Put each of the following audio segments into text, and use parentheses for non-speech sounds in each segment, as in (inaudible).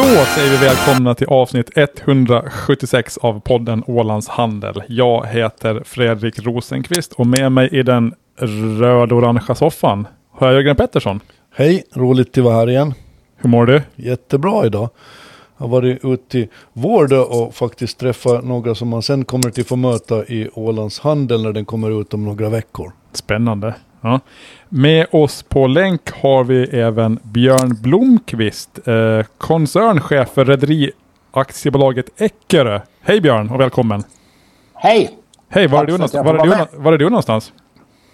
Då säger vi välkomna till avsnitt 176 av podden Ålands Handel. Jag heter Fredrik Rosenqvist och med mig i den röd-orangea soffan har jag Jörgen Pettersson. Hej, roligt att vara här igen. Hur mår du? Jättebra idag. Jag har varit ute i Vårdö och faktiskt träffat några som man sen kommer till få möta i Ålands Handel när den kommer ut om några veckor. Spännande. Ja. Med oss på länk har vi även Björn Blomqvist, eh, koncernchef för Rederi Aktiebolaget Eckerö. Hej Björn och välkommen. Hej! Hej, var är, du, jag var, är du, var är du någonstans?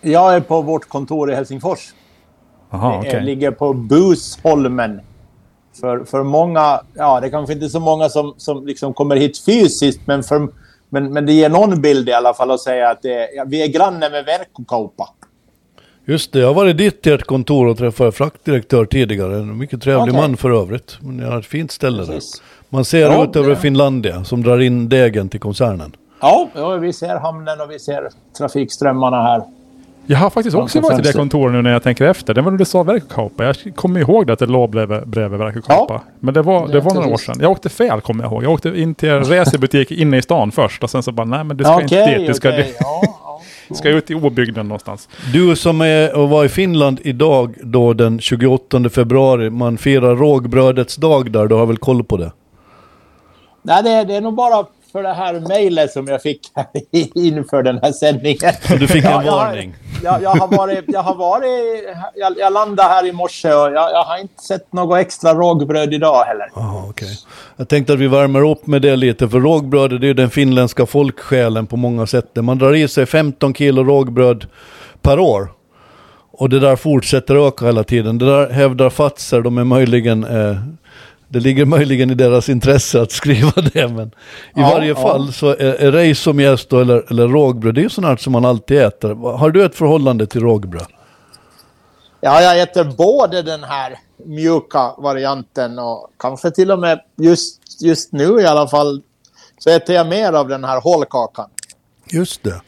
Jag är på vårt kontor i Helsingfors. Aha, Det okej. ligger på Busholmen. För, för många, ja det kanske inte är så många som, som liksom kommer hit fysiskt, men, för, men, men det ger någon bild i alla fall att säga att det, ja, vi är granne med Verkkokauppa. Just det, jag har varit dit till ert kontor och träffat fraktdirektör tidigare. En mycket trevlig Okej. man för övrigt. Men jag har ett fint ställe Precis. där. Man ser Ja, ut över det- Finlandia som drar in degen till koncernen. Ja, ja, vi ser hamnen och vi ser trafikströmmarna här. Jag har faktiskt också varit i det kontoret nu när jag tänker efter. Det var när du sa Verkkokauppa. Jag kommer ihåg det att det låg bredvid, bredvid. Ja. Men det var, det Det var några år sedan. Jag åkte fel kommer jag ihåg. Jag åkte in till en resebutik inne i stan först och sen så bara nej men du ska inte Okej, dit. Du ska, okej. Ja, (laughs) ska ut i obygden någonstans. Du som är och var i Finland idag då den 28 februari, man firar rågbrödets dag där, du har väl koll på det? Nej, det, är- det är nog bara för det här mejlet som jag fick (laughs) inför den här sändningen. Du fick en (laughs) Ja, jag varning. Jag, jag har varit... Jag, har varit jag, jag landade här i morse och jag, jag har inte sett något extra rågbröd idag heller. Aha, okej. Jag tänkte att vi värmer upp med det lite, för rågbröd det är den finländska folksjälen på många sätt. Man drar i sig 15 kilo rågbröd per år. Och det där fortsätter öka hela tiden. Det där hävdar Fatser, de är möjligen... Eh, det ligger möjligen i deras intresse att skriva (laughs) det, men i Ja, varje ja. fall så är, är ris som jäst eller, eller rågbröd, det är ju sånt som man alltid äter. Har du ett förhållande till rågbröd? Ja, jag äter både den här mjuka varianten och kanske till och med just, just nu i alla fall så äter jag mer av den här hålkakan. Just det.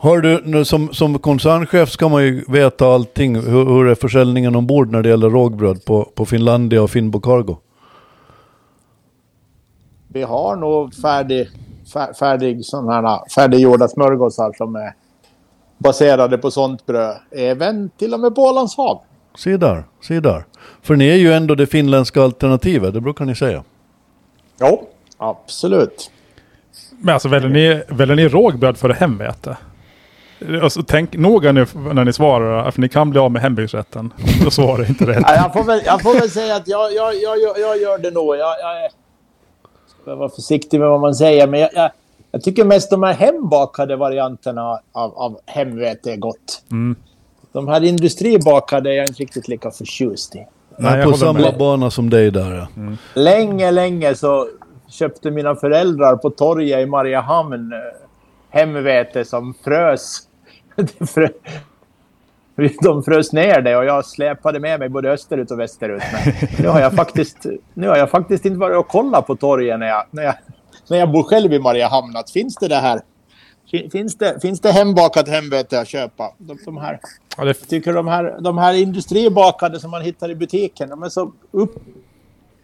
Har du, som, som koncernchef ska man ju veta allting. Hur, hur är försäljningen ombord när det gäller rågbröd på, på Finlandia och Finnbo Cargo? Vi har nog färdig, fär, färdig sån här, färdiggjorda smörgåsar som är baserade på sånt bröd. Även till och med på Ålands hav. Se där, se där. För ni är ju ändå det finländska alternativet, det brukar ni säga. Jo, absolut. Men alltså väljer ni, väljer ni rågbröd före hemvete? Alltså, tänk noga nu när ni svarar, för ni kan bli av med hembygdsrätten. Då svarar inte rätt. Ja, jag, får väl, jag får väl säga att jag, jag, jag, jag, jag gör det nog. Jag, jag ska vara försiktig med vad man säger, men jag, jag, jag tycker mest de här hembakade varianterna av, av hemvete är gott. De här industribakade är jag inte riktigt lika förtjust i. Nej, på samma med. bana som dig där ja. Länge, länge så köpte mina föräldrar på torget i Mariehamn eh, hemvete som frös. (laughs) Det frö- (laughs) De frös ner det och jag släpade med mig både österut och västerut. Men nu har jag faktiskt, nu har jag faktiskt inte varit och kollat på torget när jag, när jag, när jag bor själv i Mariehamn. Att finns det det här? Fin- Finns det, finns det hembakat hemvete att köpa? De, de här, Ja, det, jag tycker de här, de här industribakade som man hittar i butiken, de är så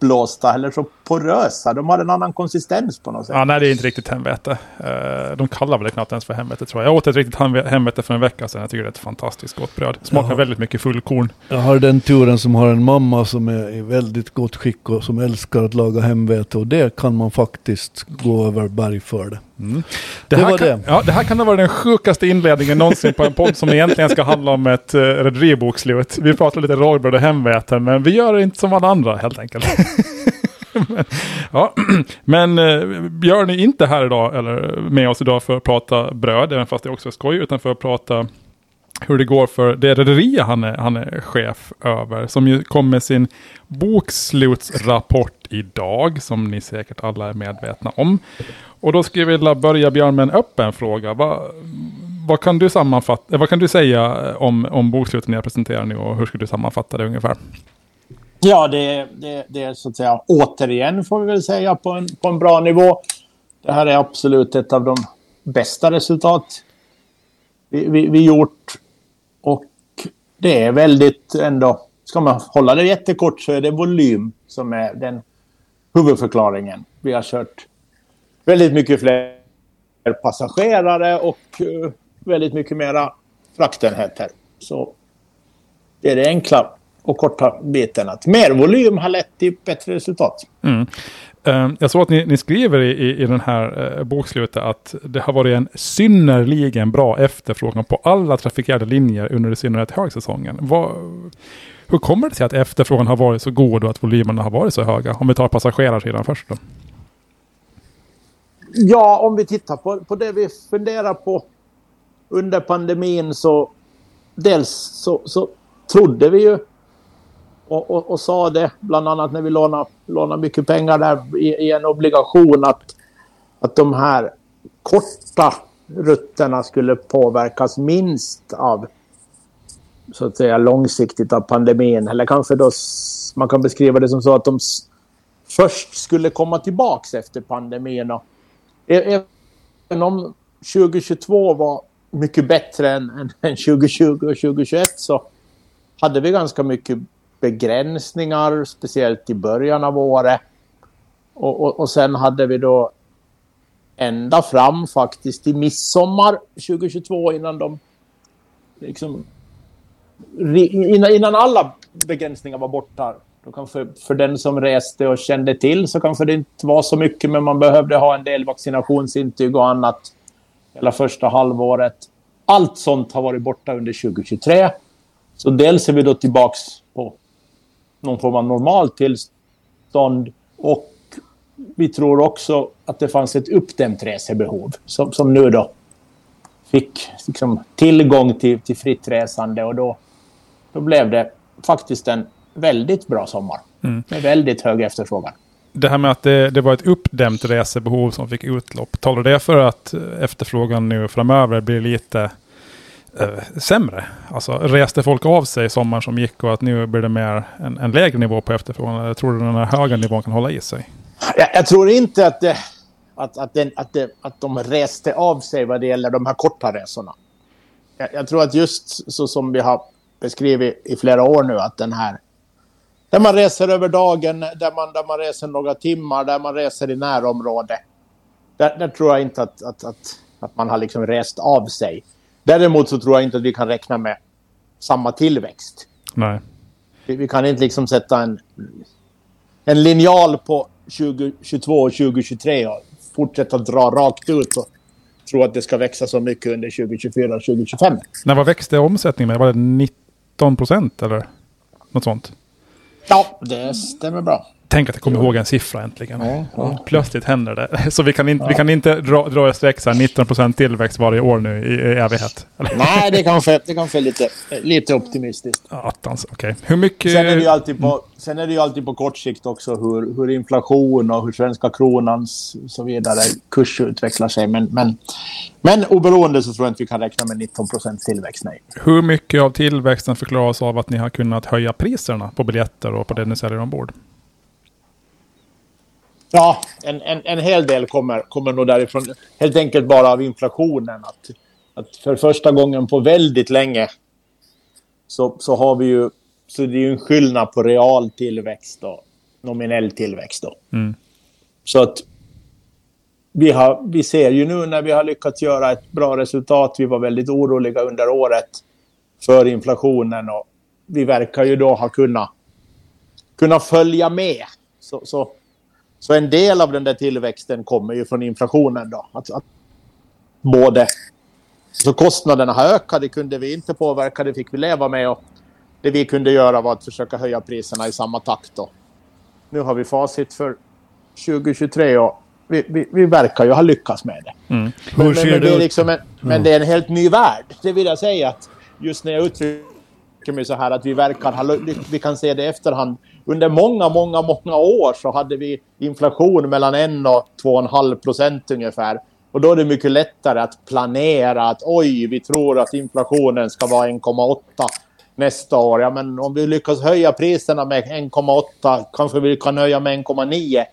uppblåsta eller så porösa. De har en annan konsistens på något sätt. ja, nej, det är inte riktigt hemvete. Eh, de kallar väl det knappt ens för hemvete tror jag. Jag åt ett riktigt hemve- hemvete för en vecka sedan. Jag tycker det är ett fantastiskt gott bröd. Smakar Jaha. väldigt mycket fullkorn. Jag har den turen som har en mamma som är i väldigt gott skick och som älskar att laga hemvete. Och det kan man faktiskt gå över berg för det. Det, Det här var kan, det. Ja, det här kan ha varit den sjukaste inledningen någonsin på en podd som egentligen ska handla om ett uh, rederibokslut. Vi pratar lite rågbröd och hemvete, men vi gör det inte som alla andra helt enkelt. men, (laughs) ja, (clears throat) men eh, Björn är inte här idag, eller med oss idag för att prata bröd, även fast det också är skoj, utan för att prata hur det går för det rederi han är, han är chef över. Som ju kom med sin bokslutsrapport idag, som ni säkert alla är medvetna om. Och då skulle jag vilja börja Björn med en öppen fråga. Vad, vad kan du sammanfatta, eh, vad kan du säga eh, om, om bokslutet ni har presenterat nu och hur skulle du sammanfatta det ungefär? Ja, det, det, det är så att säga återigen får vi väl säga på en, på en bra nivå. Det här är absolut ett av de bästa resultat vi, vi, vi gjort. Och det är väldigt ändå, ska man hålla det jättekort så är det volym som är den huvudförklaringen. Vi har kört väldigt mycket fler passagerare och eh, väldigt mycket mera fraktenheter. Så det är det enkla och korta biten. Att mer volym har lett till bättre resultat. Mm. Eh, jag såg att ni, ni skriver i, i den här eh, bokslutet att det har varit en synnerligen bra efterfrågan på alla trafikerade linjer under i synnerhet högsäsongen. Vad, hur kommer det sig att efterfrågan har varit så god och att volymerna har varit så höga? Om vi tar passagerarsidan först då. Ja, om vi tittar på, på det vi funderar på under pandemin så dels så, så trodde vi ju och, och, och, sa det bland annat när vi lånade, lånade mycket pengar där i, i, en obligation att, att de här korta rutterna skulle påverkas minst av så att säga långsiktigt av pandemin. Eller kanske då man kan beskriva det som så att de först skulle komma tillbaks efter pandemin. Och även om 2022 var mycket bättre än, än, 2020 och 2021 så hade vi ganska mycket begränsningar, speciellt i början av året. Och, och, och sen hade vi då ända fram faktiskt till midsommar 2022 innan de liksom innan, innan alla begränsningar var borta. Då kanske för den som reste och kände till så kanske det inte var så mycket men man behövde ha en del vaccinationsintyg och annat hela första halvåret. Allt sånt har varit borta under 2023. Så dels är vi då tillbaks på någon form av normalt tillstånd och vi tror också att det fanns ett uppdämt resebehov som, som nu då fick liksom, tillgång till, till fritt resande och då, då blev det faktiskt en väldigt bra sommar. Mm. Med väldigt hög efterfrågan. Det här med att det, det, var ett uppdämt resebehov som fick utlopp. Talar det för att efterfrågan nu framöver blir lite eh, sämre? Alltså reste folk av sig sommaren som gick och att nu blir det mer en, en lägre nivå på efterfrågan? Eller tror du den här höga nivån kan hålla i sig? Jag, jag tror inte att, det, att, att, den, att, det, att de reste av sig vad det gäller de här korta resorna. Jag, jag tror att just så som vi har beskrivit i flera år nu att den här där man reser över dagen, där man, där man reser några timmar, där man reser i närområde. Där, där tror jag inte att, att, att, att man har liksom rest av sig. Däremot så tror jag inte att vi kan räkna med samma tillväxt. Nej. Vi, vi kan inte liksom sätta en, en linjal på 2022 och 2023 och fortsätta dra rakt ut och tro att det ska växa så mycket under 2024 och 2025. När vad växte omsättningen med? Var det 19 procent eller något sånt? Ja, det stämmer bra. Tänk att jag kommer ihåg en siffra äntligen. Ja, ja. Plötsligt händer det. (laughs) Så vi kan, in, ja. vi kan inte dra, dra ett streck 19% tillväxt varje år nu i, i evighet. (laughs) Nej, det kanske, det kanske är lite, lite optimistiskt. Attans, okej. Okay. Hur mycket... Sen är, det ju alltid på, sen är det ju alltid på kort sikt också hur, hur inflation och hur svenska kronans så vidare kurs utvecklar sig. Men, men, men oberoende så tror jag inte vi kan räkna med 19% tillväxt, nej. Hur mycket av tillväxten förklaras av att ni har kunnat höja priserna på biljetter och på det ni säljer ombord? Ja, en, en, en hel del kommer, kommer nog därifrån. Helt enkelt bara av inflationen. Att, att för första gången på väldigt länge så, så har vi ju... Så det är ju en skillnad på real tillväxt och nominell tillväxt. Då. Mm. Så att vi, har, vi ser ju nu när vi har lyckats göra ett bra resultat. Vi var väldigt oroliga under året för inflationen och vi verkar ju då ha kunnat, kunnat följa med. Så, så så en del av den där tillväxten kommer ju från inflationen då. Att, att både så kostnaderna har ökat, det kunde vi inte påverka, det fick vi leva med. Och det vi kunde göra var att försöka höja priserna i samma takt. Då. Nu har vi facit för 2023 och vi, vi, vi verkar ju ha lyckats med det. Mm. Men, men, men, det är liksom en, men det är en helt ny värld, det vill jag säga. att Just när jag uttrycker mig så här att vi verkar ha, vi kan se det i efterhand under många, många, många år så hade vi inflation mellan 1 och 2,5 procent ungefär. Och då är det mycket lättare att planera att oj, vi tror att inflationen ska vara 1,8 nästa år. Ja, men om vi lyckas höja priserna med 1,8, kanske vi kan höja med 1,9,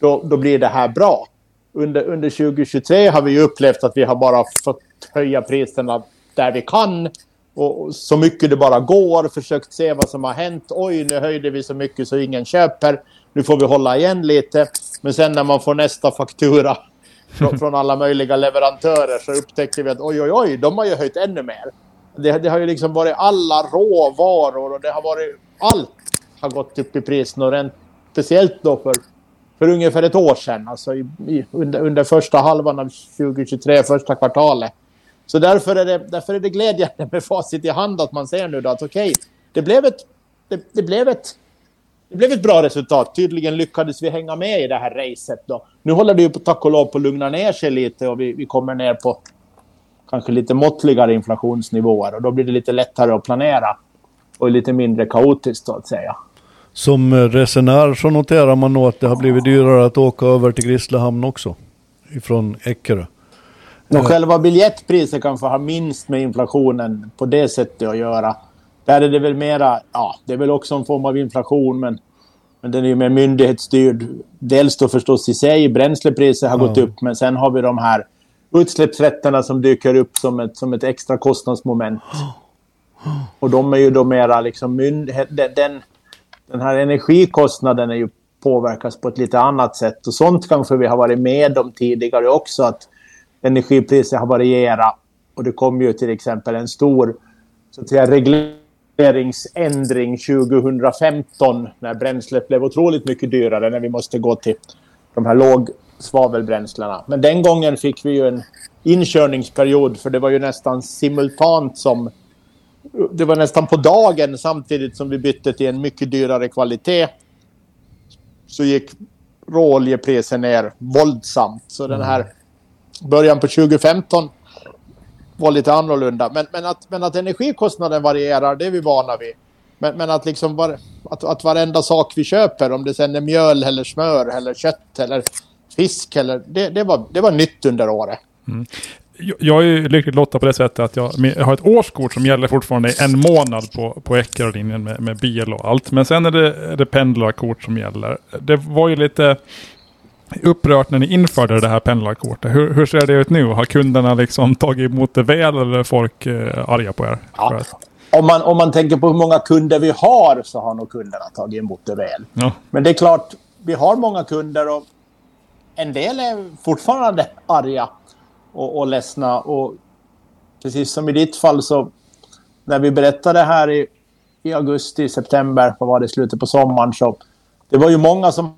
då, då blir det här bra. Under, under 2023 har vi upplevt att vi har bara fått höja priserna där vi kan och, så mycket det bara går. Försökt se vad som har hänt. Oj, nu höjde vi så mycket så ingen köper. Nu får vi hålla igen lite. Men sen när man får nästa faktura (laughs) från, från alla möjliga leverantörer så upptäcker vi att oj, oj, oj, de har ju höjt ännu mer. Det, det har ju liksom varit alla råvaror och det har varit allt har gått upp i pris. Och rent, speciellt då för, för ungefär ett år sedan, alltså i, i, under, under första halvan av 2023, första kvartalet. Så därför är det, därför är det glädjande med facit i hand att man ser nu då att okej, okay, det blev ett det, det, blev ett det blev ett bra resultat. Tydligen lyckades vi hänga med i det här racet. Då. Nu håller det ju på, tack och lov på att lugna ner sig lite och vi, vi kommer ner på kanske lite måttligare inflationsnivåer och då blir det lite lättare att planera och lite mindre kaotiskt så att säga. Som resenär så noterar man nog att det har blivit dyrare att åka över till Grisslehamn också. Ifrån Eckerö. Och själva biljettpriset kanske har minst med inflationen på det sättet att göra. Där är det väl mera, ja, det är väl också en form av inflation men, men den är ju mer myndighetsstyrd. Dels då förstås i sig, bränslepriset har ja. gått upp men sen har vi de här utsläppsrätterna som dyker upp som ett, som ett extra kostnadsmoment. (gasps) Och de är ju då mera liksom myndighet, den, den den här energikostnaden är ju påverkas på ett lite annat sätt. Och sånt kanske vi har varit med om tidigare också, att energipriser har varierat. Och det kom ju till exempel en stor så att säga, regleringsändring 2015 när bränslet blev otroligt mycket dyrare när vi måste gå till de här lågsvavelbränslena. Men den gången fick vi ju en inkörningsperiod för det var ju nästan simultant som det var nästan på dagen samtidigt som vi bytte till en mycket dyrare kvalitet. Så gick råoljepriset ner våldsamt. Så den här början på 2015 var lite annorlunda. Men, men, att, men att energikostnaden varierar, det är vi vana vid. Men, men att, liksom var, att, att varenda sak vi köper, om det sen är mjöl eller smör eller kött eller fisk, eller, det, det, var, det var nytt under året. Mm jag är lyckligt lottad på det sättet att jag, jag, har ett årskort som gäller fortfarande en månad på, på Eckerölinjen med, med bil och allt. Men sen är det, är det pendlarkort som gäller. Det var ju lite upprört när ni införde det här pendlarkortet. Hur, hur ser det ut nu? Har kunderna liksom tagit emot det väl eller är folk eh, arga på er? Ja. Om man, om man tänker på hur många kunder vi har så har nog kunderna tagit emot det väl. Ja. Men det är klart, vi har många kunder och en del är fortfarande arga och, och ledsna. Och precis som i ditt fall så när vi berättade här i, i augusti, september, vad var det, slutet på sommaren, så det var ju många som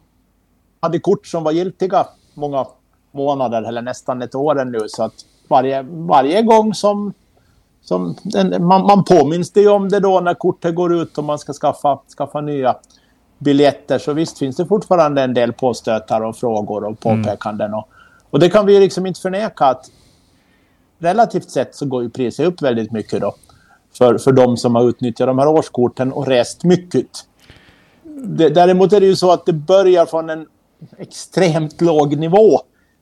hade kort som var giltiga många månader eller nästan ett år nu. Så att varje, varje gång som, som den, man, man påminns det ju om det då när kortet går ut och man ska skaffa, skaffa nya biljetter. Så visst finns det fortfarande en del påstötar och frågor och mm. påpekanden. Mm. Och, och det kan vi liksom inte förneka att relativt sett så går ju priset upp väldigt mycket då. För, för de som har utnyttjat de här årskorten och rest mycket. Det, däremot är det ju så att det börjar från en extremt låg nivå.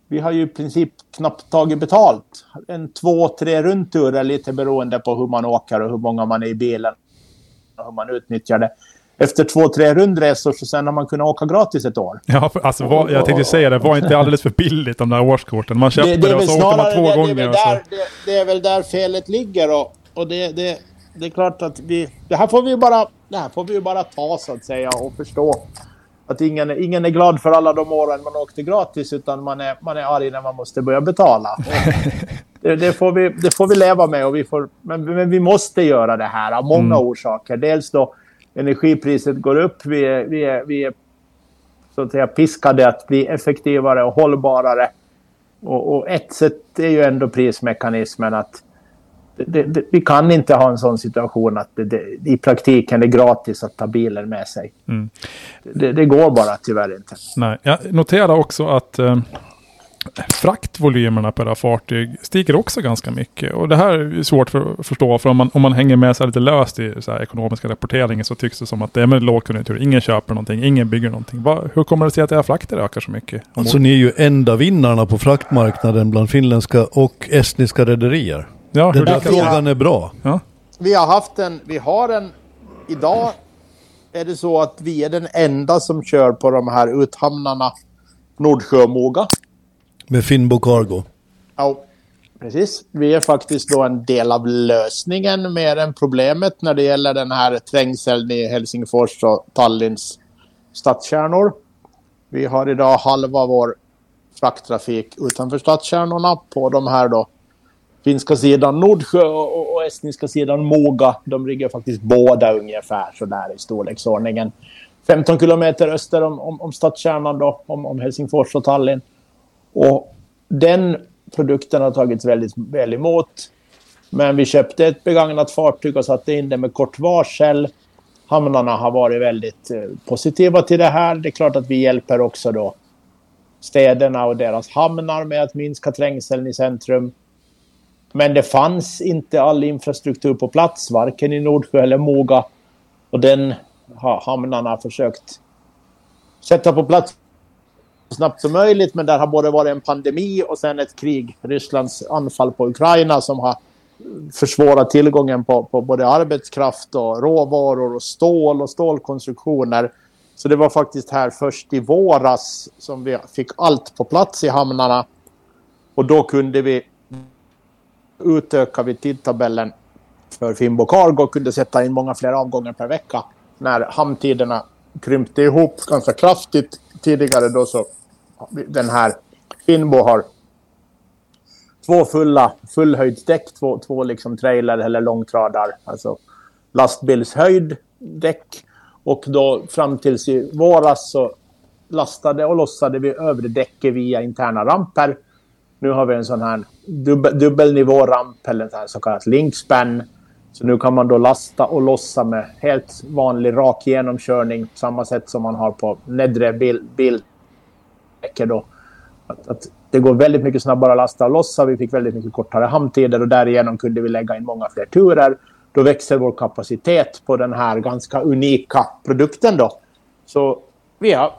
Vi har ju i princip knappt tagit betalt. En två, tre rundturer lite beroende på hur man åker och hur många man är i bilen. Och hur man utnyttjar det efter två, tre rundresor så sen har man kunnat åka gratis ett år. Ja, alltså var, jag tänkte säga det, var inte alldeles för billigt de där årskorten. Man köpte det, det, det och så åkte man två det, gånger. Det är, där, det, är väl där felet ligger och, och det, det, det är klart att vi... Det här får vi bara, det här får vi bara ta så att säga och förstå. Att ingen, ingen är glad för alla de åren man åkte gratis utan man är, man är arg när man måste börja betala. (laughs) Det, det, får vi, det får vi leva med och vi får, men, men vi måste göra det här av många mm. orsaker. Dels då energipriset går upp. Vi är, vi är, vi är så att säga piskade att bli effektivare och hållbarare. Och, och ett sätt är ju ändå prismekanismen att det, det, vi kan inte ha en sån situation att det, i praktiken är gratis att ta bilen med sig. Mm. Det, går bara tyvärr inte. Nej, jag noterar också att eh, fraktvolymerna på era fartyg stiger också ganska mycket. Och det här är svårt för att förstå, för om man, om man hänger med sig lite löst i så här ekonomiska rapporteringen så tycks det som att det är med lågkonjunktur, ingen köper någonting, ingen bygger någonting. Va, hur kommer det sig att era frakter ökar så mycket? Alltså ni är ju enda vinnarna på fraktmarknaden bland finländska och estniska rederier. Ja, Den där frågan är bra. Ja. Vi har haft en, vi har en, idag är det så att vi är den enda som kör på de här uthamnarna Nordsjö och Moga. Med Finnbo Cargo? Ja. Precis. Vi är faktiskt då en del av lösningen mer än problemet när det gäller den här trängseln i Helsingfors och Tallinns stadskärnor. Vi har idag halva vår frakttrafik utanför stadskärnorna på de här då finska sidan Nordsjö och, och, och estniska sidan Moga. De ligger faktiskt båda ungefär så där i storleksordningen. 15 kilometer öster om, om, om stadskärnan då, om, om Helsingfors och Tallinn. Och den produkten har tagits väldigt väl emot. Men vi köpte ett begagnat fartyg och satte in det med kort varsel. Hamnarna har varit väldigt eh, positiva till det här. Det är klart att vi hjälper också då städerna och deras hamnar med att minska trängseln i centrum. Men det fanns inte all infrastruktur på plats, varken i Nordsjö eller Moga. Och den har hamnarna försökt sätta på plats så snabbt som möjligt. Men där har både varit en pandemi och sen ett krig, Rysslands anfall på Ukraina som har försvårat tillgången på, på både arbetskraft och råvaror och stål och stålkonstruktioner. Så det var faktiskt här först i våras som vi fick allt på plats i hamnarna. Och då kunde vi utöka vid tidtabellen för Fimbo Cargo och kunde sätta in många fler avgångar per vecka. När hamntiderna krympte ihop ganska kraftigt tidigare då så den här Finbo har två fulla fullhöjdsdäck, två, två liksom trailer eller långtradar, alltså lastbilshöjd däck. Och då fram tills i våras så lastade och lossade vi övre däcket via interna ramper. Nu har vi en sån här dubbel, dubbelnivåramp eller en så kallad linkspan. Så nu kan man då lasta och lossa med helt vanlig rak genomkörning på samma sätt som man har på nedre bil, bil då. Att, att, det går väldigt mycket snabbare att lasta och lossa. Vi fick väldigt mycket kortare hamntider och därigenom kunde vi lägga in många fler turer. Då växer vår kapacitet på den här ganska unika produkten då. Så vi har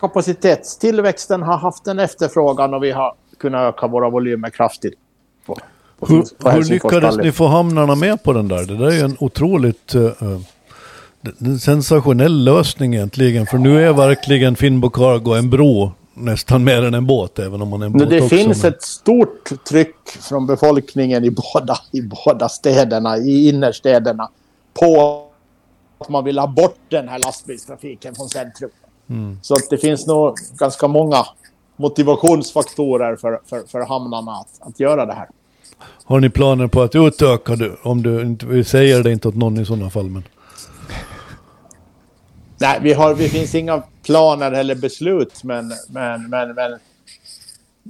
kapacitetstillväxten har haft en efterfrågan och vi har kunnat öka våra volymer kraftigt. På, på hur, hur lyckades ni få hamnarna med på den där? Det där är ju en otroligt uh, en sensationell lösning egentligen. För nu är verkligen Finnbo Cargo en bro nästan mer än en båt, även om man är en båt Det också, finns men... ett stort tryck från befolkningen i båda, i båda städerna, i innerstäderna, på att man vill ha bort den här lastbilstrafiken från centrum. Mm. Så att det finns nog ganska många motivationsfaktorer för, för, för hamnarna att, att göra det här. Har ni planer på att utöka det? Om du inte vill säga det inte åt någon i sådana fall. Men... Nej, vi har, det finns inga planer eller beslut, men, men, men, men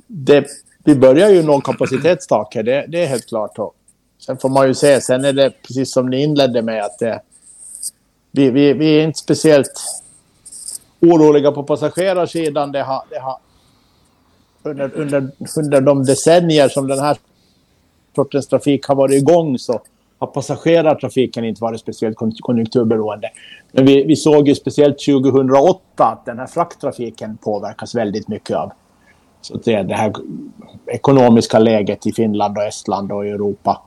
det, vi börjar ju nå kapacitetstak här, det, det är helt klart. Och sen får man ju se, sen är det precis som ni inledde med att det, vi, vi, vi är inte speciellt oroliga på passagerarsidan. Det har, det har, under, under, under de decennier som den här sortens trafik har varit igång så har passagerartrafiken inte varit speciellt konjunkturberoende. Men vi, vi såg ju speciellt 2008 att den här frakttrafiken påverkas väldigt mycket av så det, det här ekonomiska läget i Finland och Estland och Europa.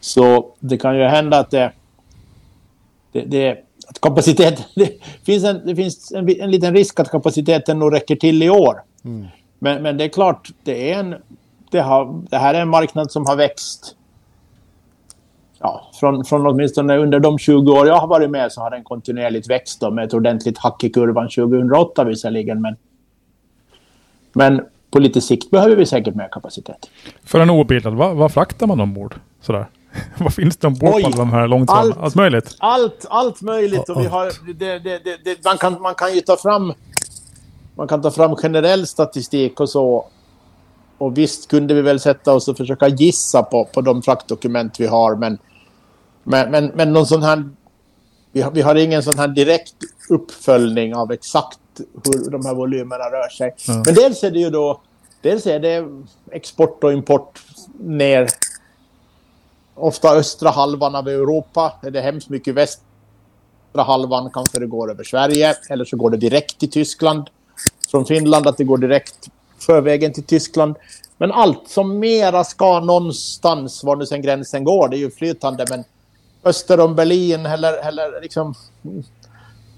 Så det kan ju hända att det, det, det att kapacitet, (laughs) det finns, en, det finns en, en liten risk att kapaciteten nog räcker till i år. Mm. Men, men det är klart, det, är en, det, har, det här är en marknad som har växt ja, från, från åtminstone under de 20 år jag har varit med så har den kontinuerligt växt då, med ett ordentligt hack i kurvan 2008 visserligen. Men, men på lite sikt behöver vi säkert mer kapacitet. För en obildad, vad, vad fraktar man ombord? Sådär. (laughs) vad finns det ombord på de här långtradarna? Allt, allt möjligt? Allt, allt möjligt. Och vi har, det, det, det, man, kan, man kan ju ta fram man kan ta fram generell statistik och så. Och visst kunde vi väl sätta oss och försöka gissa på, på de fraktdokument vi har, men men, men, men någon sån här... Vi har, vi har ingen sån här direkt uppföljning av exakt hur de här volymerna rör sig. Mm. Men dels är det ju då... Dels är det export och import ner ofta östra halvan av Europa. Det är hemskt mycket västra halvan kanske det går över Sverige. Eller så går det direkt till Tyskland. Från Finland att det går direkt förvägen till Tyskland. Men allt som mera ska någonstans, var nu sen gränsen går, det är ju flytande. Men öster om Berlin eller, eller liksom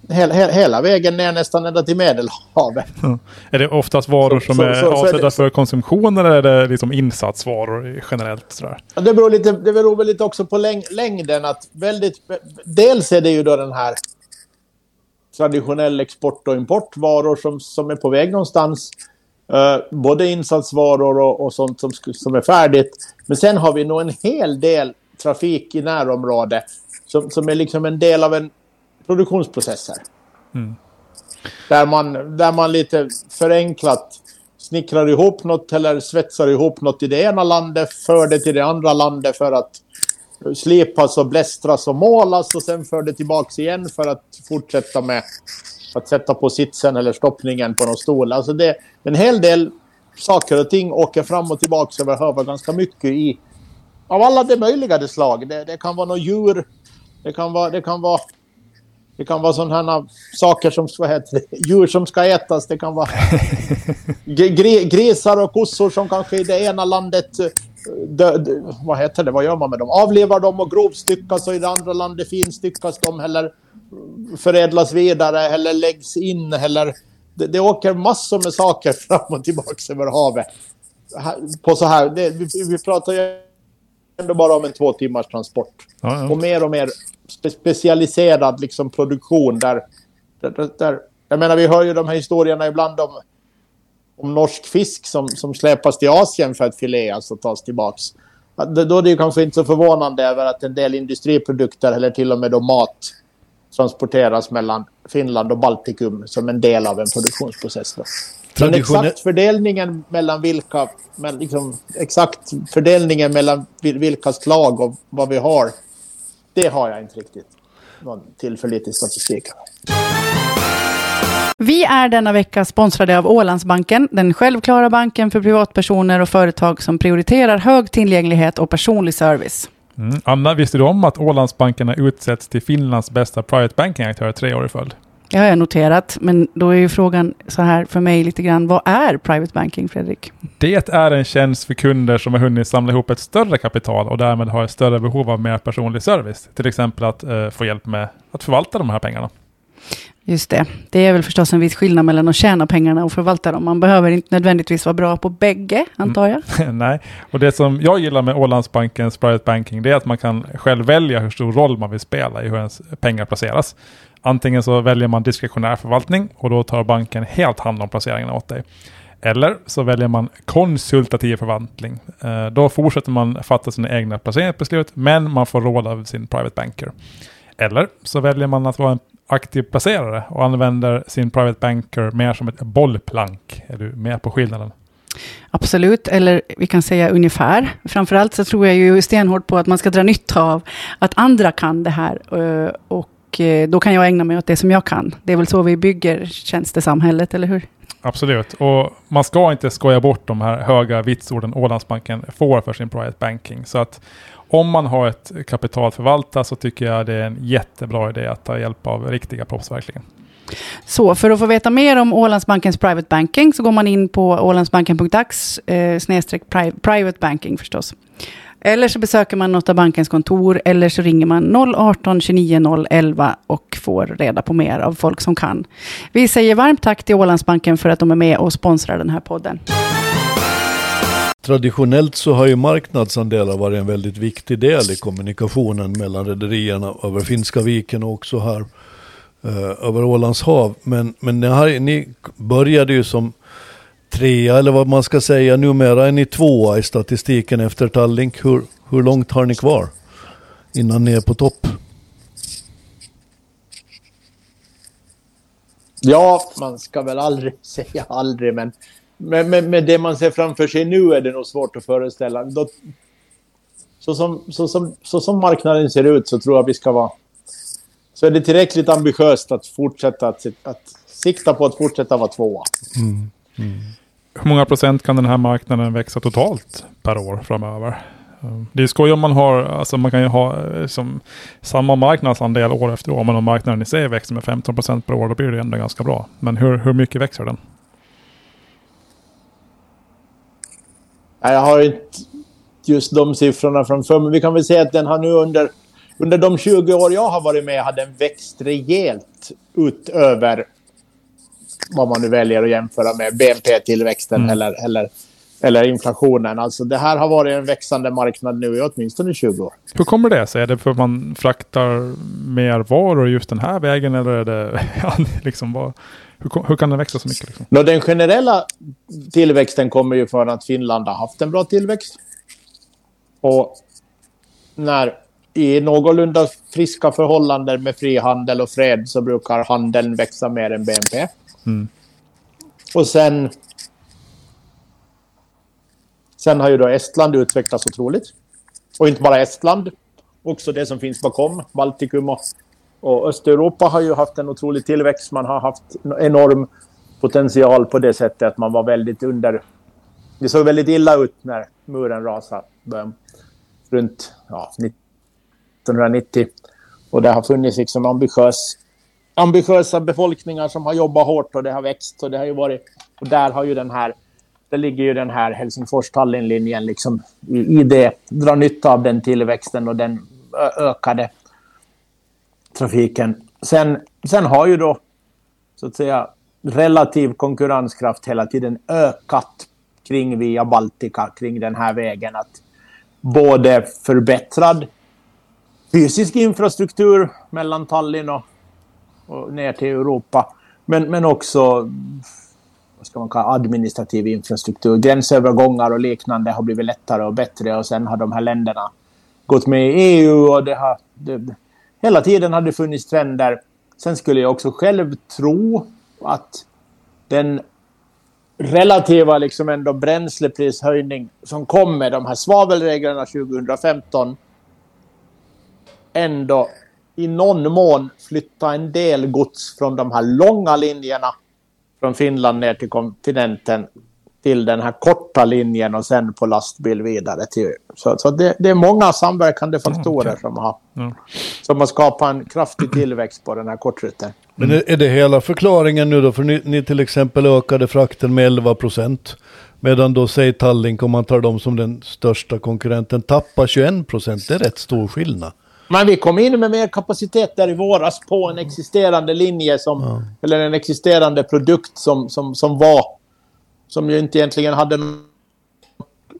hela, hela vägen ner nästan ända till Medelhavet. Mm. Är det oftast varor Så- som så- är så- så är avsedda det- för konsumtion eller är det liksom insatsvaror generellt? Sådär? Ja, Det beror, lite, det beror väl lite också på läng längden. Att väldigt, dels är det ju då den här traditionell export och importvaror som, som är på väg någonstans. Eh, både insatsvaror och, och sånt som, som är färdigt. Men sen har vi nog en hel del trafik i närområdet som, som är liksom en del av en produktionsprocess här. Där, man, där man lite förenklat snickrar ihop något eller svetsar ihop något i det ena landet, för det till det andra landet för att slipas och blästras och målas och sen för det tillbaks igen för att fortsätta med att sätta på sitsen eller stoppningen på någon stol. Alltså det, en hel del saker och ting åker fram och tillbaks över havet ganska mycket i av alla de möjliga slag. Det, det kan vara något djur, det kan vara, det kan vara det kan vara sådana saker som vad heter det, (laughs) djur som ska ätas. Det kan vara (laughs) gri, gri- grisar och kossor som kanske i det ena landet eh, dö, dö, vad heter det, vad gör man med dem? Avlevar dem och grovstyckas och i det andra landet finstyckas de eller förädlas vidare eller läggs in eller det, det åker massor med saker (laughs) fram och tillbaka över havet. På så här, det, vi, vi pratar ju ändå bara om en två timmars transport. Ja, ja. Och mer och mer spe specialiserad liksom, produktion där, där, där. Jag menar, vi hör ju de här historierna ibland om, om norsk fisk som, som släpas till Asien för att fileas och tas tillbaks. Då är det ju kanske inte så förvånande över att en del industriprodukter eller till och med då mat transporteras mellan Finland och Baltikum som en del av en produktionsprocess. Då. Men Traditionell- exakt fördelningen mellan vilka, men liksom, exakt fördelningen mellan vil- vilka slag och vad vi har, det har jag inte riktigt någon tillförlitlig statistik. Vi är denna vecka sponsrade av Ålandsbanken, den självklara banken för privatpersoner och företag som prioriterar hög tillgänglighet och personlig service. Mm. Anna, visste du om att Ålandsbanken har utsetts till Finlands bästa private banking-aktör tre år i följd? Det har jag noterat, men då är ju frågan så här för mig lite grann, vad är private banking, Fredrik? Det är en tjänst för kunder som har hunnit samla ihop ett större kapital och därmed har ett större behov av mer personlig service. Till exempel att eh, få hjälp med att förvalta de här pengarna. Just det, det är väl förstås en viss skillnad mellan att tjäna pengarna och förvalta dem. Man behöver inte nödvändigtvis vara bra på bägge, antar jag. (laughs) Nej, och det som jag gillar med Ålandsbankens private banking det är att man kan själv välja hur stor roll man vill spela i hur ens pengar placeras. Antingen så väljer man diskretionär förvaltning och då tar banken helt hand om placeringarna åt dig. Eller så väljer man konsultativ förvaltning. Eh, då fortsätter man fatta sina egna placeringsbeslut men man får råd av sin private banker. Eller så väljer man att vara en aktiv placerare och använder sin private banker mer som ett bollplank. Är du med på skillnaden? Absolut, eller vi kan säga ungefär. Framförallt så tror jag ju stenhårt på att man ska dra nytta av att andra kan det här. Eh, och och eh, då kan jag ägna mig åt det som jag kan. Det är väl så vi bygger tjänstesamhället, eller hur? Absolut, och man ska inte skoja bort de här höga vitsorden Ålandsbanken får för sin private banking. Så att om man har ett kapital förvalta så tycker jag det är en jättebra idé att ta hjälp av riktiga proffs verkligen. Så för att få veta mer om Ålandsbankens private banking så går man in på ålandsbanken.dax eh, private banking förstås. Eller så besöker man något av bankens kontor eller så ringer man 018 29 011 och får reda på mer av folk som kan. Vi säger varmt tack till Ålandsbanken för att de är med och sponsrar den här podden. Traditionellt så har ju marknadsandelar varit en väldigt viktig del i kommunikationen mellan rederierna över Finska viken och också här eh, över Ålands hav. Men, men ni, har, ni började ju som trea eller vad man ska säga. Numera är ni tvåa i statistiken efter Tallink. Hur, hur långt har ni kvar innan ni är på topp? Ja, man ska väl aldrig (laughs) säga aldrig, men med, med, med det man ser framför sig nu är det nog svårt att föreställa. Då, så, som, så, som, så som marknaden ser ut så tror jag vi ska vara... Så är det tillräckligt ambitiöst att fortsätta att, att sikta på att fortsätta vara tvåa. Mm. Hur många procent kan den här marknaden växa totalt per år framöver? Mm. Det är skoj om man har, alltså man kan ju ha liksom, samma marknadsandel år efter år, men om marknaden i sig växer med 15 procent per år, då blir det ändå ganska bra. Men hur, hur mycket växer den? Jag har inte just de siffrorna framför mig. Vi kan väl säga att den har nu under, under de 20 år jag har varit med har den växt rejält utöver vad man nu väljer att jämföra med BNP-tillväxten mm. eller, eller, eller inflationen. Alltså det här har varit en växande marknad nu i åtminstone 20 år. Hur kommer det sig? Är det för att man fraktar mer varor just den här vägen eller är det (laughs) liksom vad, hur, hur, kan den växa så mycket? Liksom? No, den generella tillväxten kommer ju från att Finland har haft en bra tillväxt. Och när i någorlunda friska förhållanden med frihandel och fred så brukar handeln växa mer än BNP. Mm. Och sen... Sen har ju då Estland utvecklats otroligt. Och inte bara Estland, också det som finns bakom, Baltikum och, och Östeuropa har ju haft en otrolig tillväxt. Man har haft enorm potential på det sättet att man var väldigt under... Det såg väldigt illa ut när muren rasade runt ja, 1990. Och det har funnits liksom ambitiös, ambitiösa befolkningar som har jobbat hårt och det har växt. Och det har ju varit... Och där har ju den här... Där ligger ju den här Helsingfors-Tallinn-linjen liksom i, i det. Dra nytta av den tillväxten och den ökade trafiken. Sen, sen har ju då så att säga relativ konkurrenskraft hela tiden ökat kring via Baltica, kring den här vägen. Att både förbättrad fysisk infrastruktur mellan Tallinn och, och ner till Europa. Men, men också vad ska man kalla administrativ infrastruktur. Gränsövergångar och liknande har blivit lättare och bättre och sen har de här länderna gått med i EU och det har... Det, hela tiden har det funnits trender. Sen skulle jag också själv tro att den relativa liksom ändå bränsleprishöjning som kom med de här svavelreglerna 2015 ändå i någon mån flytta en del gods från de här långa linjerna från Finland ner till kontinenten till den här korta linjen och sen på lastbil vidare till Så, så det, det är många samverkande faktorer mm, okay. som, har, mm. som har skapat en kraftig tillväxt på den här kortrutten. Men är, är det hela förklaringen nu då? För ni, ni till exempel ökade frakten med 11 procent. Medan då säg Tallink, om man tar dem som den största konkurrenten, tappar 21 procent. Det är rätt stor skillnad. Men vi kom in med mer kapacitet där i våras på en existerande linje som, ja. eller en existerande produkt som, som, som var, som ju inte egentligen hade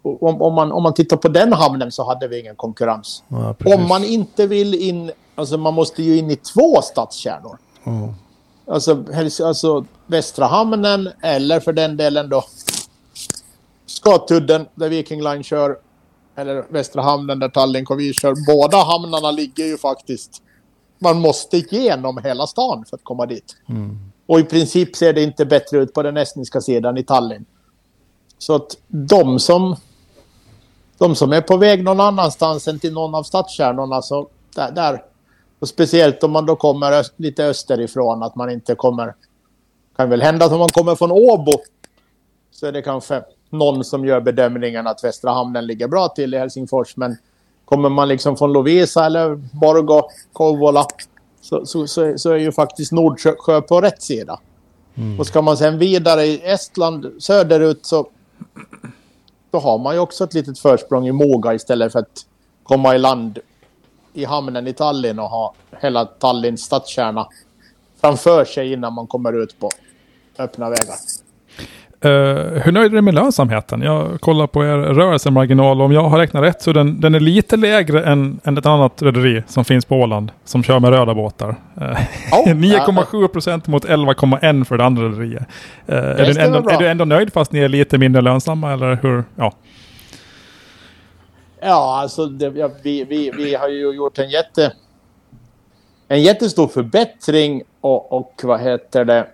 om, om, man, om man tittar på den hamnen så hade vi ingen konkurrens. Ja, om man inte vill in, alltså man måste ju in i två stadskärnor. Mm. Alltså, alltså Västra hamnen eller för den delen då Skatudden där Viking Line kör eller Västra hamnen där Tallinn och vi kör. Båda hamnarna ligger ju faktiskt... Man måste igenom hela stan för att komma dit. Mm. Och i princip ser det inte bättre ut på den estniska sidan i Tallinn. Så att de som... De som är på väg någon annanstans än till någon av stadskärnorna så där, där och speciellt om man då kommer öst, lite österifrån, att man inte kommer... kan väl hända att om man kommer från Åbo så är det kanske någon som gör bedömningen att Västra hamnen ligger bra till i Helsingfors. Men kommer man liksom från Lovisa eller Borgo, Kouvola så, så, så, så, är ju faktiskt Nordsjö på rätt sida. Mm. Och ska man sen vidare i Estland söderut så då har man ju också ett litet försprång i Moga istället för att komma i land i hamnen i Tallinn och ha hela Tallinns stadskärna framför sig innan man kommer ut på öppna vägar. Uh, hur nöjd är du med lönsamheten? Jag kollar på er rörelsemarginal och om jag har räknat rätt så den, den är lite lägre än, än ett annat rederi som finns på Åland som kör med röda båtar. Uh, oh, (laughs) 9,7 procent mot 11,1 för det andra rederiet. Uh, är, du ändå, är du ändå nöjd fast ni är lite mindre lönsamma eller hur? Ja. Ja, alltså det, ja, vi, vi, vi har ju gjort en jätte en jättestor förbättring och, och vad heter det?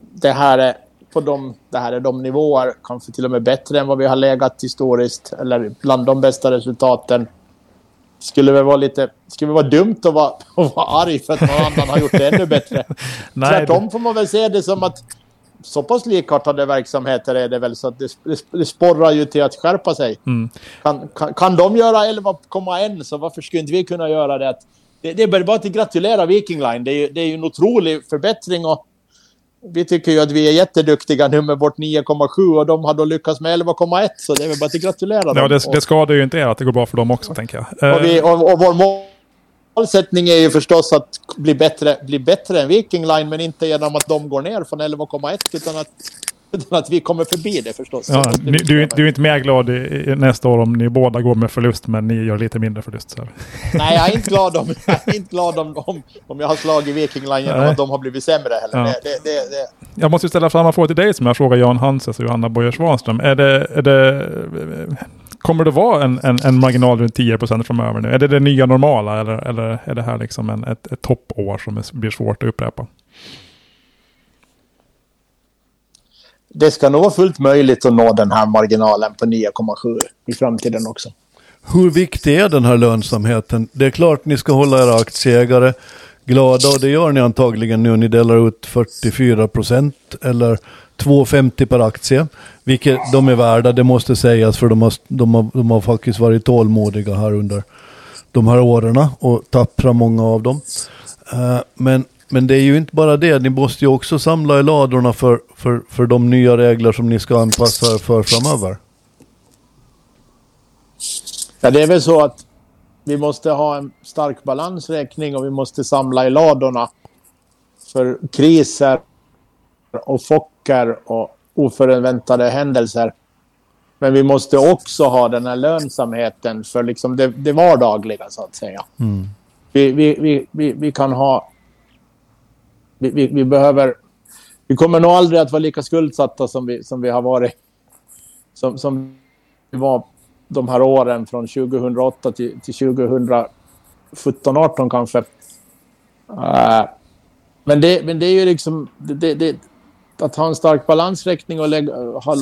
Det här är på de, det här är de nivåer, kanske till och med bättre än vad vi har legat historiskt, eller bland de bästa resultaten. Skulle väl vara lite, skulle vara dumt att vara, att (laughs) vara arg för att någon annan har gjort det ännu bättre. (laughs) Nej, Tvärtom får man väl se det som att så pass likartade verksamheter är det väl så att det, det, det sporrar ju till att skärpa sig. Mm. Kan, kan, kan de göra 11,1 så varför skulle inte vi kunna göra det? Det, det är bara att gratulera Viking Line. Det är, det är ju en otrolig förbättring och vi tycker ju att vi är jätteduktiga nu med vårt 9,7 och de har då lyckats med 11,1 så det är väl bara att gratulera dem. Ja, det, det skadar ju inte er att det går bra för dem också tänker jag. Och, vi, och, och vår målsättning är ju förstås att bli bättre, bli bättre än Viking Line, men inte genom att de går ner från 11,1 utan att, utan att vi kommer förbi det förstås. Ja, ni, du, du är inte mer glad i, nästa år om ni båda går med förlust, men ni gör lite mindre förlust. Så. Nej, jag är inte glad om (laughs) jag, inte glad om, om, om jag har slagit Viking Line Nej. att de har blivit sämre heller. Ja. Det, det, det. Jag måste ställa samma fråga till dig som jag frågar Jan Hanses och Johanna Bojer Svanström. Är det, är det, kommer det vara en, en, en marginal runt 10 framöver nu? Är det det nya normala eller, eller är det här liksom en, ett, ett toppår som är, blir svårt att upprepa? Det ska nog vara fullt möjligt att nå den här marginalen på 9,7 i framtiden också. Hur viktig är den här lönsamheten? Det är klart ni ska hålla era aktieägare glada och det gör ni antagligen nu. Ni delar ut 44 procent eller 2,50 per aktie. Vilket de är värda, det måste sägas för de har, de har, de har faktiskt varit tålmodiga här under de här åren och tappra många av dem. Eh, men, men det är ju inte bara det, ni måste ju också samla i ladorna för, för, för de nya regler som ni ska anpassa er för framöver. Ja, det är väl så att vi måste ha en stark balansräkning och vi måste samla i ladorna för kriser och chocker och oförväntade händelser. Men vi måste också ha den här lönsamheten för liksom det, det vardagliga, så att säga. Vi, vi, vi, vi, vi kan ha... Vi, vi, vi behöver... Vi kommer nog aldrig att vara lika skuldsatta som vi, som vi har varit. Som, som vi var de här åren från 2008 till, till 2017, 18 kanske. Uh, men, det, men det är ju liksom... Det, det, det, att ha en stark balansräkning och lägga, ha, ha,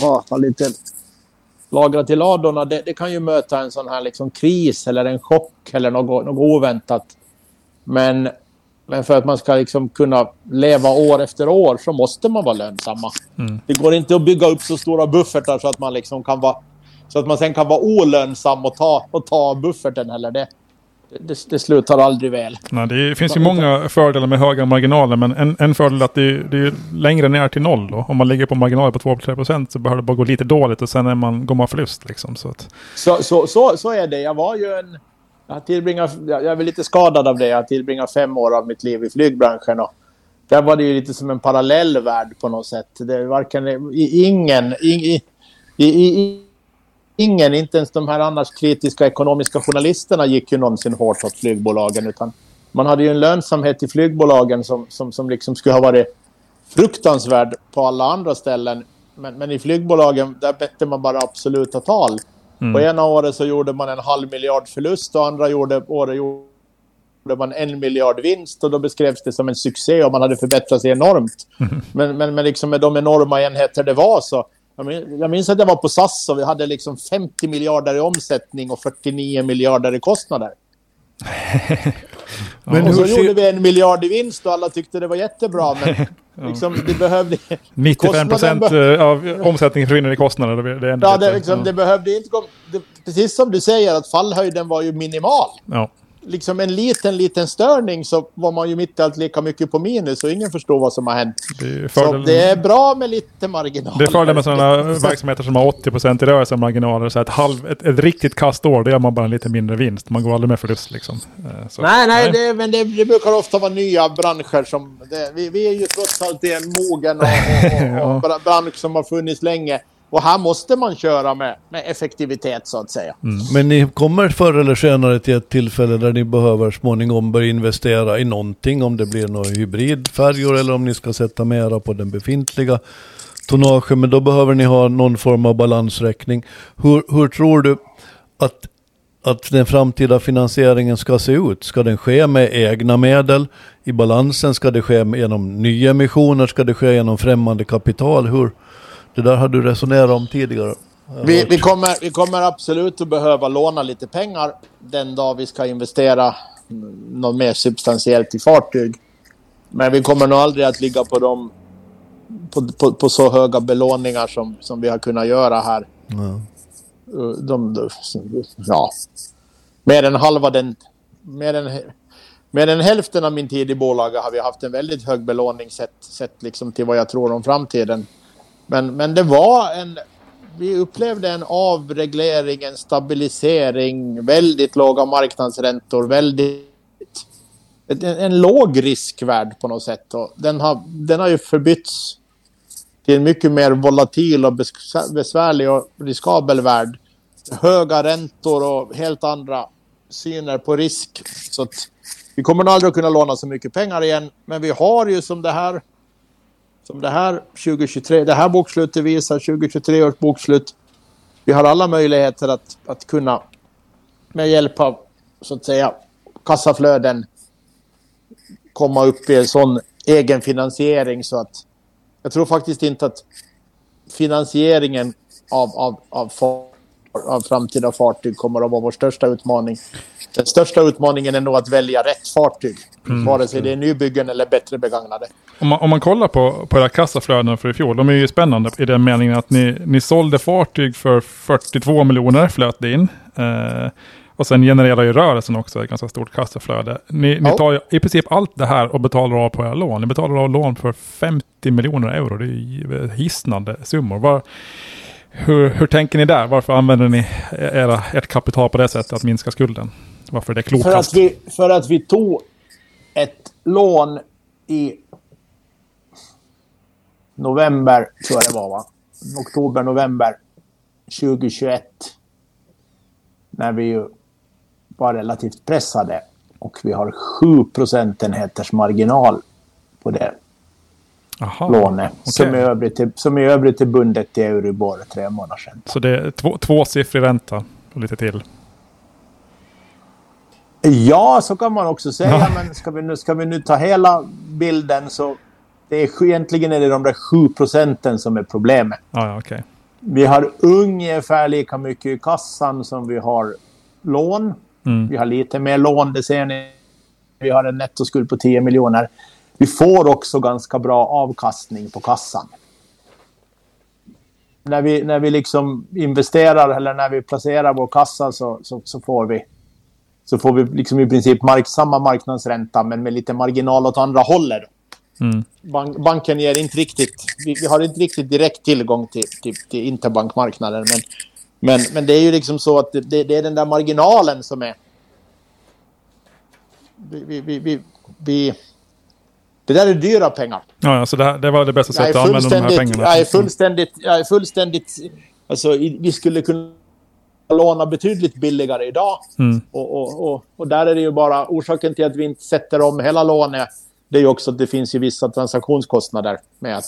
ha, ha lite lagrat i ladorna, det, det kan ju möta en sån här liksom kris eller en chock eller något, något oväntat. Men, men för att man ska liksom kunna leva år efter år så måste man vara lönsamma. Det går inte att bygga upp så stora buffertar så att man liksom kan vara så att man sen kan vara olönsam och ta, och ta bufferten heller. Det, det, det slutar aldrig väl. Nej, det finns ju många fördelar med höga marginaler, men en, en fördel är att det, det är längre ner till noll. Då. Om man ligger på marginaler på 2-3% så behöver det bara gå lite dåligt och sen är man, går man förlust. Liksom, så att, Så, så, så, så är det. Jag var ju en... Jag, har tillbringat, jag är väl lite skadad av det. Jag har tillbringat fem år av mitt liv i flygbranschen. Och där var det ju lite som en parallell värld på något sätt. Det är varken, i- ingen, i, i, i, i, ingen, inte ens de här annars kritiska ekonomiska journalisterna gick ju någonsin hårt åt flygbolagen. Utan man hade ju en lönsamhet i flygbolagen som, som, som liksom skulle ha varit fruktansvärd på alla andra ställen. Men, men i flygbolagen, där bette man bara absoluta tal. På ena året så gjorde man en halv miljard förlust och andra gjorde, året gjorde man en miljard vinst och då beskrevs det som en succé och man hade förbättrat sig enormt. Men, men, men liksom med de enorma enheter det var så. Jag minns, jag minns att jag var på SAS och vi hade liksom 50 miljarder i omsättning och 49 miljarder i kostnader. (laughs) Men och så ser- gjorde vi en miljard i vinst och alla tyckte det var jättebra. Men (laughs) liksom, det behövde... 95 procent be- av omsättningen försvinner i kostnader. Det, det Ja, det, liksom, det behövde inte gå... Det, precis som du säger, att fallhöjden var ju minimal. ja. Liksom en liten, liten störning så var man ju mitt i allt lika mycket på minus och ingen förstår vad som har hänt. Det är Så det är bra med lite marginal. det är fördel med sådana verksamheter som har 80 procent i rörelsemarginaler. Så ett, halv, ett, ett riktigt kastår, då gör man bara en lite mindre vinst. Man går aldrig med förlust liksom. Eh, Så, Nej, nej, det, men det, det brukar ofta vara nya branscher som... Det, vi, vi är ju trots allt i en mogen och, och, och, (laughs) och bra- bransch som har funnits länge. Och här måste man köra med, med effektivitet så att säga. Mm. Men ni kommer förr eller senare till ett tillfälle där ni behöver småningom börja investera i någonting. Om det blir några hybridfärjor eller om ni ska sätta mera på den befintliga tonnagen. Men då behöver ni ha någon form av balansräkning. Hur, hur tror du att, att den framtida finansieringen ska se ut? Ska den ske med egna medel i balansen? Ska det ske genom nyemissioner? Ska det ske genom främmande kapital? Hur? Det där har du resonerat om tidigare. Vi, vi, kommer, vi kommer absolut att behöva låna lite pengar den dag vi ska investera mm, något mer substantiellt i fartyg. Men vi kommer nog aldrig att ligga på, dem, på, på, på så höga belåningar som, som vi har kunnat göra här. De, de, ja. Mer än halva den... Mer än, mer än hälften av min tid i bolaget har vi haft en väldigt hög belåning sett, sett liksom till vad jag tror om framtiden. Men, men det var en... Vi upplevde en avreglering, en stabilisering, väldigt låga marknadsräntor, väldigt en, en låg riskvärld på något sätt. Och den, har, den har ju förbytts till en mycket mer volatil och besvärlig och riskabel värld. Höga räntor och helt andra syner på risk. Så att vi kommer nog aldrig att kunna låna så mycket pengar igen. Men vi har ju som det här som det här 2023, det här bokslutet visar, 2023 års bokslut. Vi har alla möjligheter att, att kunna med hjälp av så att säga kassaflöden komma upp i en sån egen finansiering så att jag tror faktiskt inte att finansieringen av, av, av, av framtida fartyg kommer att vara vår största utmaning. Den största utmaningen är nog att välja rätt fartyg. Vare sig det är nybyggen eller bättre begagnade. Om man, om man kollar på, på era kassaflöden för i fjol, de är ju spännande i den meningen att ni, ni sålde fartyg för 42 miljoner flöt det in. Eh, och sen genererar ju rörelsen också ett ganska stort kassaflöde. Ni, ni tar i princip allt det här och betalar av på era lån. Ni betalar av lån för 50 miljoner euro. Det är hisnande summor. Var, hur, hur tänker ni där? Varför använder ni era, ert kapital på det sättet att minska skulden? Varför är det För att, klokast? vi, för att vi tog ett lån i november, tror jag det var, va? Oktober, november 2021. När vi ju var relativt pressade. Och vi har 7 procentenheters marginal på det Lånet. Som, i okej. övrigt är, som i övrigt är bundet till Euribor tre månader sedan. Så det är två, tvåsiffrig ränta och lite till. Ja, så kan man också säga. Ja. Men ska vi, nu, ska vi nu ta hela bilden så... Det är, egentligen är det de där 7 procenten som är problemet. Ja, ja, okej. Vi har ungefär lika mycket i kassan som vi har lån. Mm. Vi har lite mer lån, det ser ni. Vi har en nettoskuld på 10 miljoner. Vi får också ganska bra avkastning på kassan. När vi, när vi liksom investerar eller när vi placerar vår kassa så, så, så får vi så får vi liksom i princip mark, samma marknadsränta men med lite marginal åt andra hållet. Mm. Bank, banken ger inte riktigt... Vi, vi har inte riktigt direkt tillgång till, till, till interbankmarknaden. Men, men, men det är ju liksom så att det, det, är den där marginalen som är... Vi, vi, vi, vi, det där är dyra pengar. Ja, ja, så det, här, det var det bästa sättet att använda de här pengarna. Jag är fullständigt... Jag är fullständigt alltså, i- vi skulle kunna låna betydligt billigare idag. Mm. Och, och, och, och där är det ju bara... Orsaken till att vi inte sätter om hela lånet det är ju också att det finns ju vissa transaktionskostnader med att,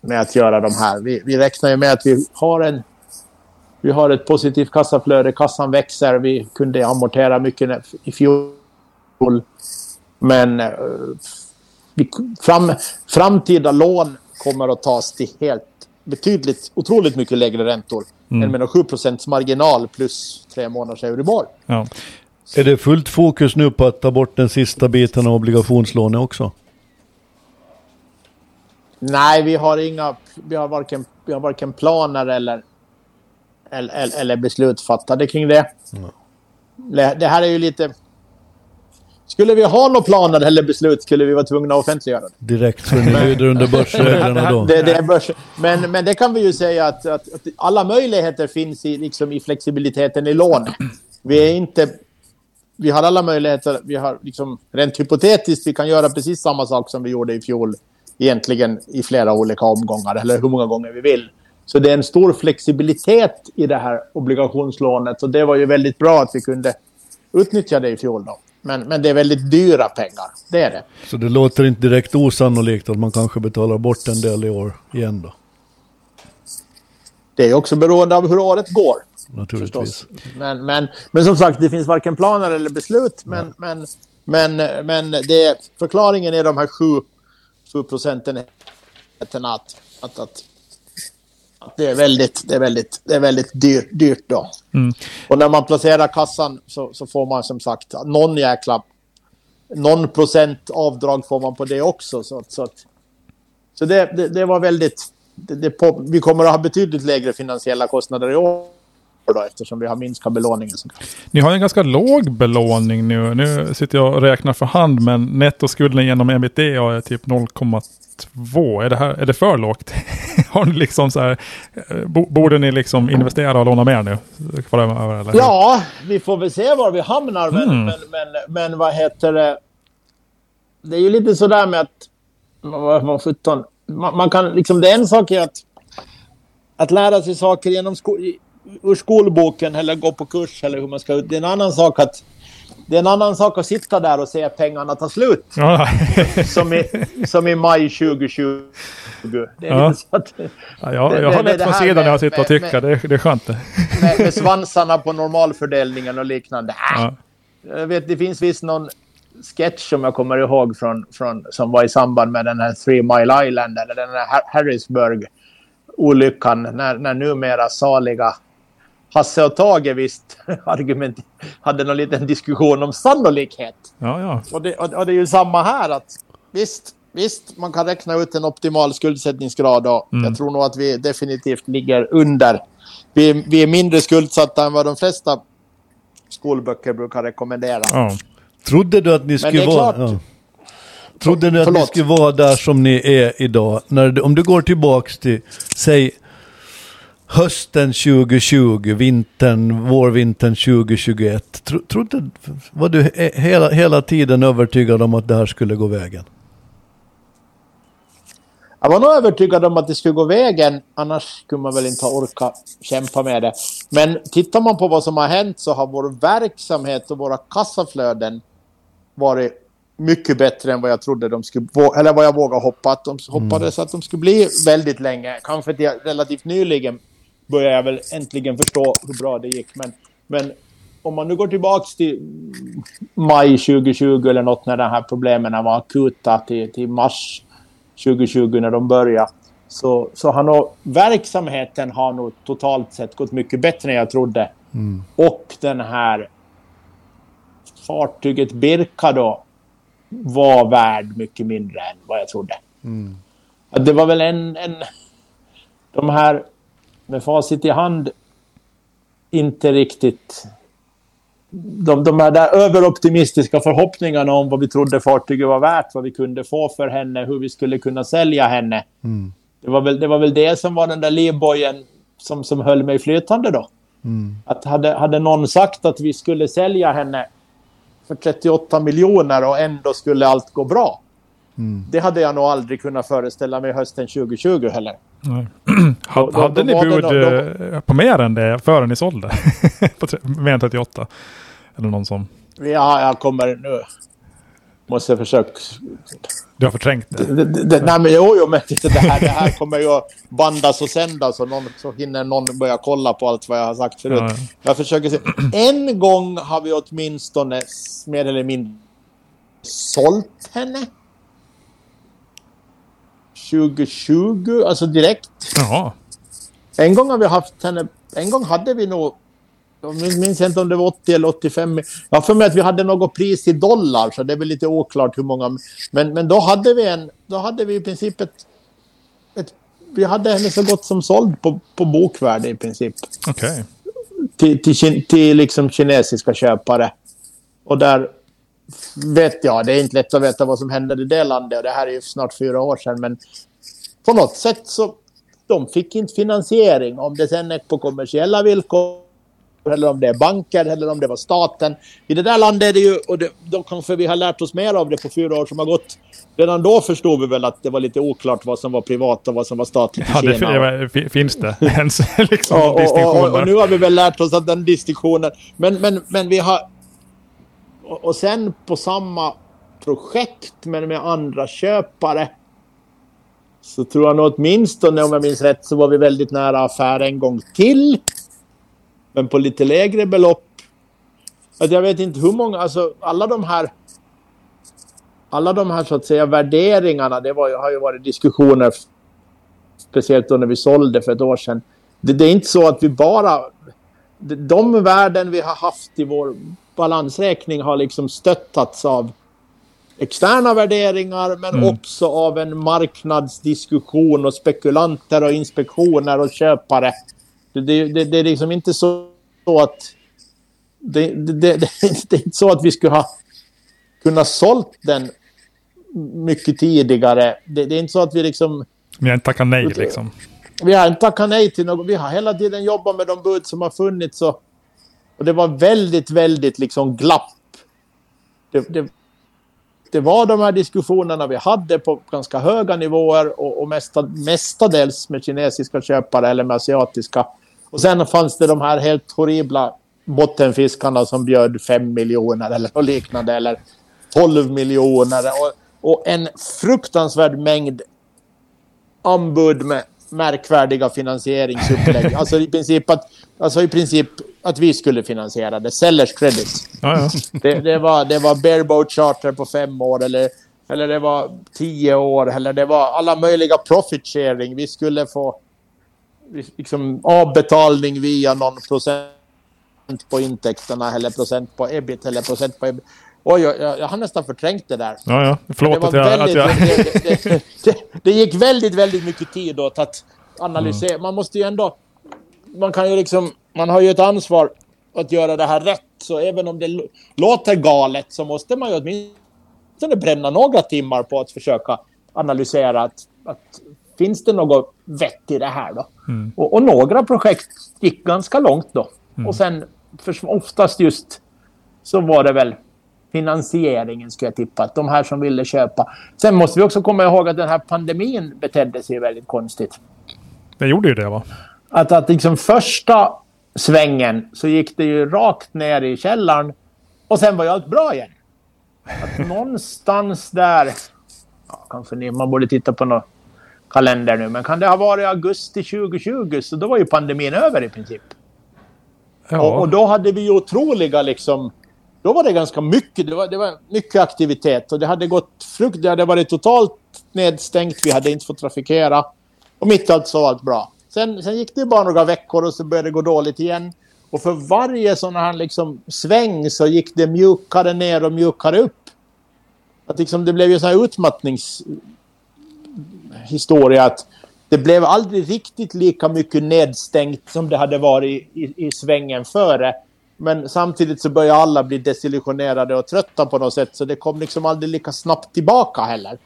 med att göra de här. Vi, vi räknar ju med att vi har en... Vi har ett positivt kassaflöde, kassan växer, vi kunde amortera mycket i fjol. Men eh, fram, framtida lån kommer att tas till helt betydligt, otroligt mycket lägre räntor. Mm. Än med en 7% marginal plus tre månaders Euribor. Ja. Är det fullt fokus nu på att ta bort den sista biten av obligationslånet också? Nej, vi har inga... Vi har varken, vi har varken planer eller, eller, eller- beslut fattade kring det. Det det här är ju lite... Skulle vi ha några planer eller beslut skulle vi vara tvungna att offentliggöra det. Direkt så ni lyder under börsreglerna då? (laughs) det, det är börs, men, men det kan vi ju säga att, att, att alla möjligheter finns i, liksom, i flexibiliteten i lån. Vi är inte... Vi har alla möjligheter. Vi har liksom, rent hypotetiskt, vi kan göra precis samma sak som vi gjorde i fjol. Egentligen i flera olika omgångar, eller hur många gånger vi vill. Så det är en stor flexibilitet i det här obligationslånet. Och det var ju väldigt bra att vi kunde utnyttja det i fjol. Då. Men, men det är väldigt dyra pengar. Det är det. Så det låter inte direkt osannolikt att man kanske betalar bort en del i år igen då? Det är också beroende av hur året går. Naturligtvis. Men, men, men som sagt, det finns varken planer eller beslut. Men, men, men, men det, förklaringen är de här sju, sju procenten att, att, att, att det är väldigt, det är väldigt, det är väldigt dyrt, dyrt då. Mm. Och när man placerar kassan så, så får man som sagt någon jäkla... Någon procent avdrag får man på det också. Så, så, så det, det, det var väldigt... Det, det på, vi kommer att ha betydligt lägre finansiella kostnader i år då, eftersom vi har minskat belåningen. Ni har en ganska låg belåning nu. Nu sitter jag och räknar för hand, men nettoskulden genom ebitda är typ 0,2. Är det, här, är det för lågt? (laughs) har ni liksom så här, borde ni liksom investera och låna mer nu? Över? Ja, vi får väl se var vi hamnar. Men, mm. men, men, men vad heter det? Det är ju lite sådär med att... Vad, vad 17, man, man, kan liksom, det är en sak är att, att lära sig saker genom sko, ur skolboken eller gå på kurs eller hur man ska... Det är en annan sak att det är en annan sak att sitta där och se pengarna ta slut. Ja. (laughs) som, i, som i maj 2020. Det är ja. så att, ja, jag, jag har lätt på sidan när jag sitter och tycker. Med, det, det är skönt. Med, med svansarna på normalfördelningen och liknande. Ja. Jag vet, det finns visst någon sketch som jag kommer ihåg från, från, som var i samband med den här Three Mile Island eller den här Harrisburg-olyckan när, när numera saliga Hasse och Tage visst (laughs) argument, hade någon liten diskussion om sannolikhet. Ja, ja. Och, det, och, och det är ju samma här att visst, visst, man kan räkna ut en optimal skuldsättningsgrad och mm. jag tror nog att vi definitivt ligger under. Vi, vi är mindre skuldsatta än vad de flesta skolböcker brukar rekommendera. Ja. Trodde du att ni skulle vara... Ja. Trodde ni att Förlåt. ni skulle vara där som ni är idag? När, om du går tillbaks till, säg hösten 2020, vintern, vårvintern 2021. Tro, trodde, var du hela, hela tiden övertygad om att det här skulle gå vägen? Jag var nog övertygad om att det skulle gå vägen, annars skulle man väl inte ha orkat kämpa med det. Men tittar man på vad som har hänt så har vår verksamhet och våra kassaflöden varit mycket bättre än vad jag trodde de skulle, eller vad jag vågade hoppa att de hoppades mm. att de skulle bli väldigt länge. Kanske relativt nyligen börjar jag väl äntligen förstå hur bra det gick. Men, men om man nu går tillbaka till maj 2020 eller något när de här problemen var akuta till, till mars 2020 när de började. Så, så har nog verksamheten har nog totalt sett gått mycket bättre än jag trodde. Mm. Och den här fartyget Birka då var värd mycket mindre än vad jag trodde. Mm. Det var väl en, en... De här med facit i hand inte riktigt... De, de här där överoptimistiska förhoppningarna om vad vi trodde fartyget var värt, vad vi kunde få för henne, hur vi skulle kunna sälja henne. Mm. Det, var väl, det var väl det som var den där livbojen som, som höll mig flytande då. Mm. Att hade, hade någon sagt att vi skulle sälja henne för 38 miljoner och ändå skulle allt gå bra. Mm. Det hade jag nog aldrig kunnat föreställa mig hösten 2020 heller. (clears throat) hade, hade ni bud då, på mer än det före ni sålde? (laughs) på mer än 38? Eller någon som... Ja, jag kommer nu. Måste jag försöka... Du har förträngt det? det, det, det nej, men jo, jo, men det här, det här kommer ju bandas och sändas och någon, så hinner någon börja kolla på allt vad jag har sagt förut. Ja. Jag försöker se. En gång har vi åtminstone mer eller mindre sålt henne. 2020, alltså direkt. Jaha. En gång har vi haft henne, en gång hade vi nog, jag minns inte om det var 80 eller 85. Jag har för mig att vi hade något pris i dollar, så det är väl lite oklart hur många. Men, men då hade vi en, då hade vi i princip ett, ett vi hade henne så gott som såld på, på bokvärde i princip. Okej. Okay. Till, till, till liksom kinesiska köpare. Och där vet jag, det är inte lätt att veta vad som hände i det landet och det här är ju snart fyra år sedan. Men på något sätt så de fick inte finansiering. Om det sen är på kommersiella villkor eller om det är banker eller om det var staten. I det där landet är det ju, och det, då kanske vi har lärt oss mer av det på fyra år som har gått. Redan då förstod vi väl att det var lite oklart vad som var privat och vad som var statligt i ja. Det, finns det ens (laughs) liksom och, och, och, och, nu har vi väl lärt oss att den distinktionen... Men, men, men vi har och, och sen på samma projekt men med andra köpare så tror jag nog åtminstone om jag minns rätt så var vi väldigt nära affär en gång till. Men på lite lägre belopp. Att jag vet inte hur många, alltså alla de här alla de här så att säga värderingarna, det var, har ju varit diskussioner speciellt då när vi sålde för ett år sedan. Det, det är inte så att vi bara... De värden vi har haft i vår balansräkning har liksom stöttats av externa värderingar men mm. också av en marknadsdiskussion och spekulanter och inspektioner och köpare. Det, det, det är liksom inte så att det, (laughs) det, är inte så att vi skulle ha kunnat sålt den mycket tidigare. Det, det är inte så att vi liksom... Vi har inte tackat nej liksom. Vi har inte tackat nej till något. Vi har hela tiden jobbat med de bud som har funnits. Och, och det var väldigt, väldigt liksom glapp. Det, det, det var de här diskussionerna vi hade på ganska höga nivåer och, och mesta, mestadels med kinesiska köpare eller med asiatiska. Och sen fanns det de här helt horribla bottenfiskarna som bjöd 5 miljoner eller något liknande eller 12 miljoner och, och en fruktansvärd mängd anbud med märkvärdiga finansieringsupplägg. (laughs) alltså, i princip att, alltså i princip att vi skulle finansiera det. Sellers credit. Ja, ja. Det, det, var, det var bareboat charter på fem år eller, eller det var tio år eller det var alla möjliga profit sharing. Vi skulle få liksom, avbetalning via någon procent på intäkterna eller procent på ebit eller procent på ebit. Oj, jag, jag har nästan förträngt det där. Ja, ja. Förlåt det att jag... väldigt, att jag... det, det, det, det, gick väldigt, väldigt mycket tid åt att analysera. Mm. Man måste ju ändå... Man kan ju liksom... Man har ju ett ansvar att göra det här rätt. Så även om det låter galet så måste man ju åtminstone bränna några timmar på att försöka analysera att, att finns det något vett i det här då? Mm. Och, och, några projekt gick ganska långt då. Mm. Och sen för, oftast just så var det väl finansieringen skulle jag tippa. Att de här som ville köpa. Sen måste vi också komma ihåg att den här pandemin betedde sig väldigt konstigt. Det gjorde ju det va? Att, att liksom första svängen så gick det ju rakt ner i källaren och sen var ju allt bra igen. Att någonstans där, ja, kanske ni, man borde titta på någon kalender nu, men kan det ha varit augusti 2020 så då var ju pandemin över i princip. Ja. Och, och, då hade vi ju otroliga liksom då var det ganska mycket, det var, det var mycket aktivitet och det hade gått frukt, det hade varit totalt nedstängt, vi hade inte fått trafikera. Och mitt allt så var allt bra. Sen, sen gick det bara några veckor och så började det gå dåligt igen. Och för varje sån här liksom sväng så gick det mjukare ner och mjukare upp. Att liksom det blev ju så här utmattningshistoria att det blev aldrig riktigt lika mycket nedstängt som det hade varit i, i, i svängen före. Men samtidigt så börjar alla bli desillusionerade och trötta på något sätt. Så det kom liksom aldrig lika snabbt tillbaka heller.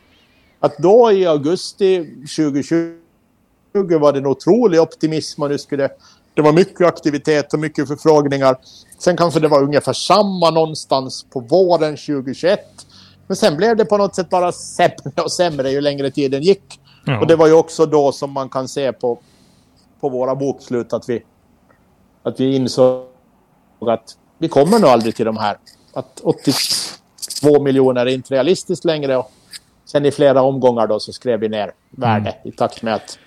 Att då i augusti 2020 var det en otrolig optimism och nu skulle det var mycket aktivitet och mycket förfrågningar. Sen kanske det var ungefär samma någonstans på våren 2021. Men sen blev det på något sätt bara sämre och sämre ju längre tiden gick. Ja. Och det var ju också då som man kan se på, på våra bokslut att vi, att vi insåg att vi kommer nog aldrig till de här. Att 82 miljoner är inte realistiskt längre. Och sen i flera omgångar då så skrev vi ner värde mm. i takt med att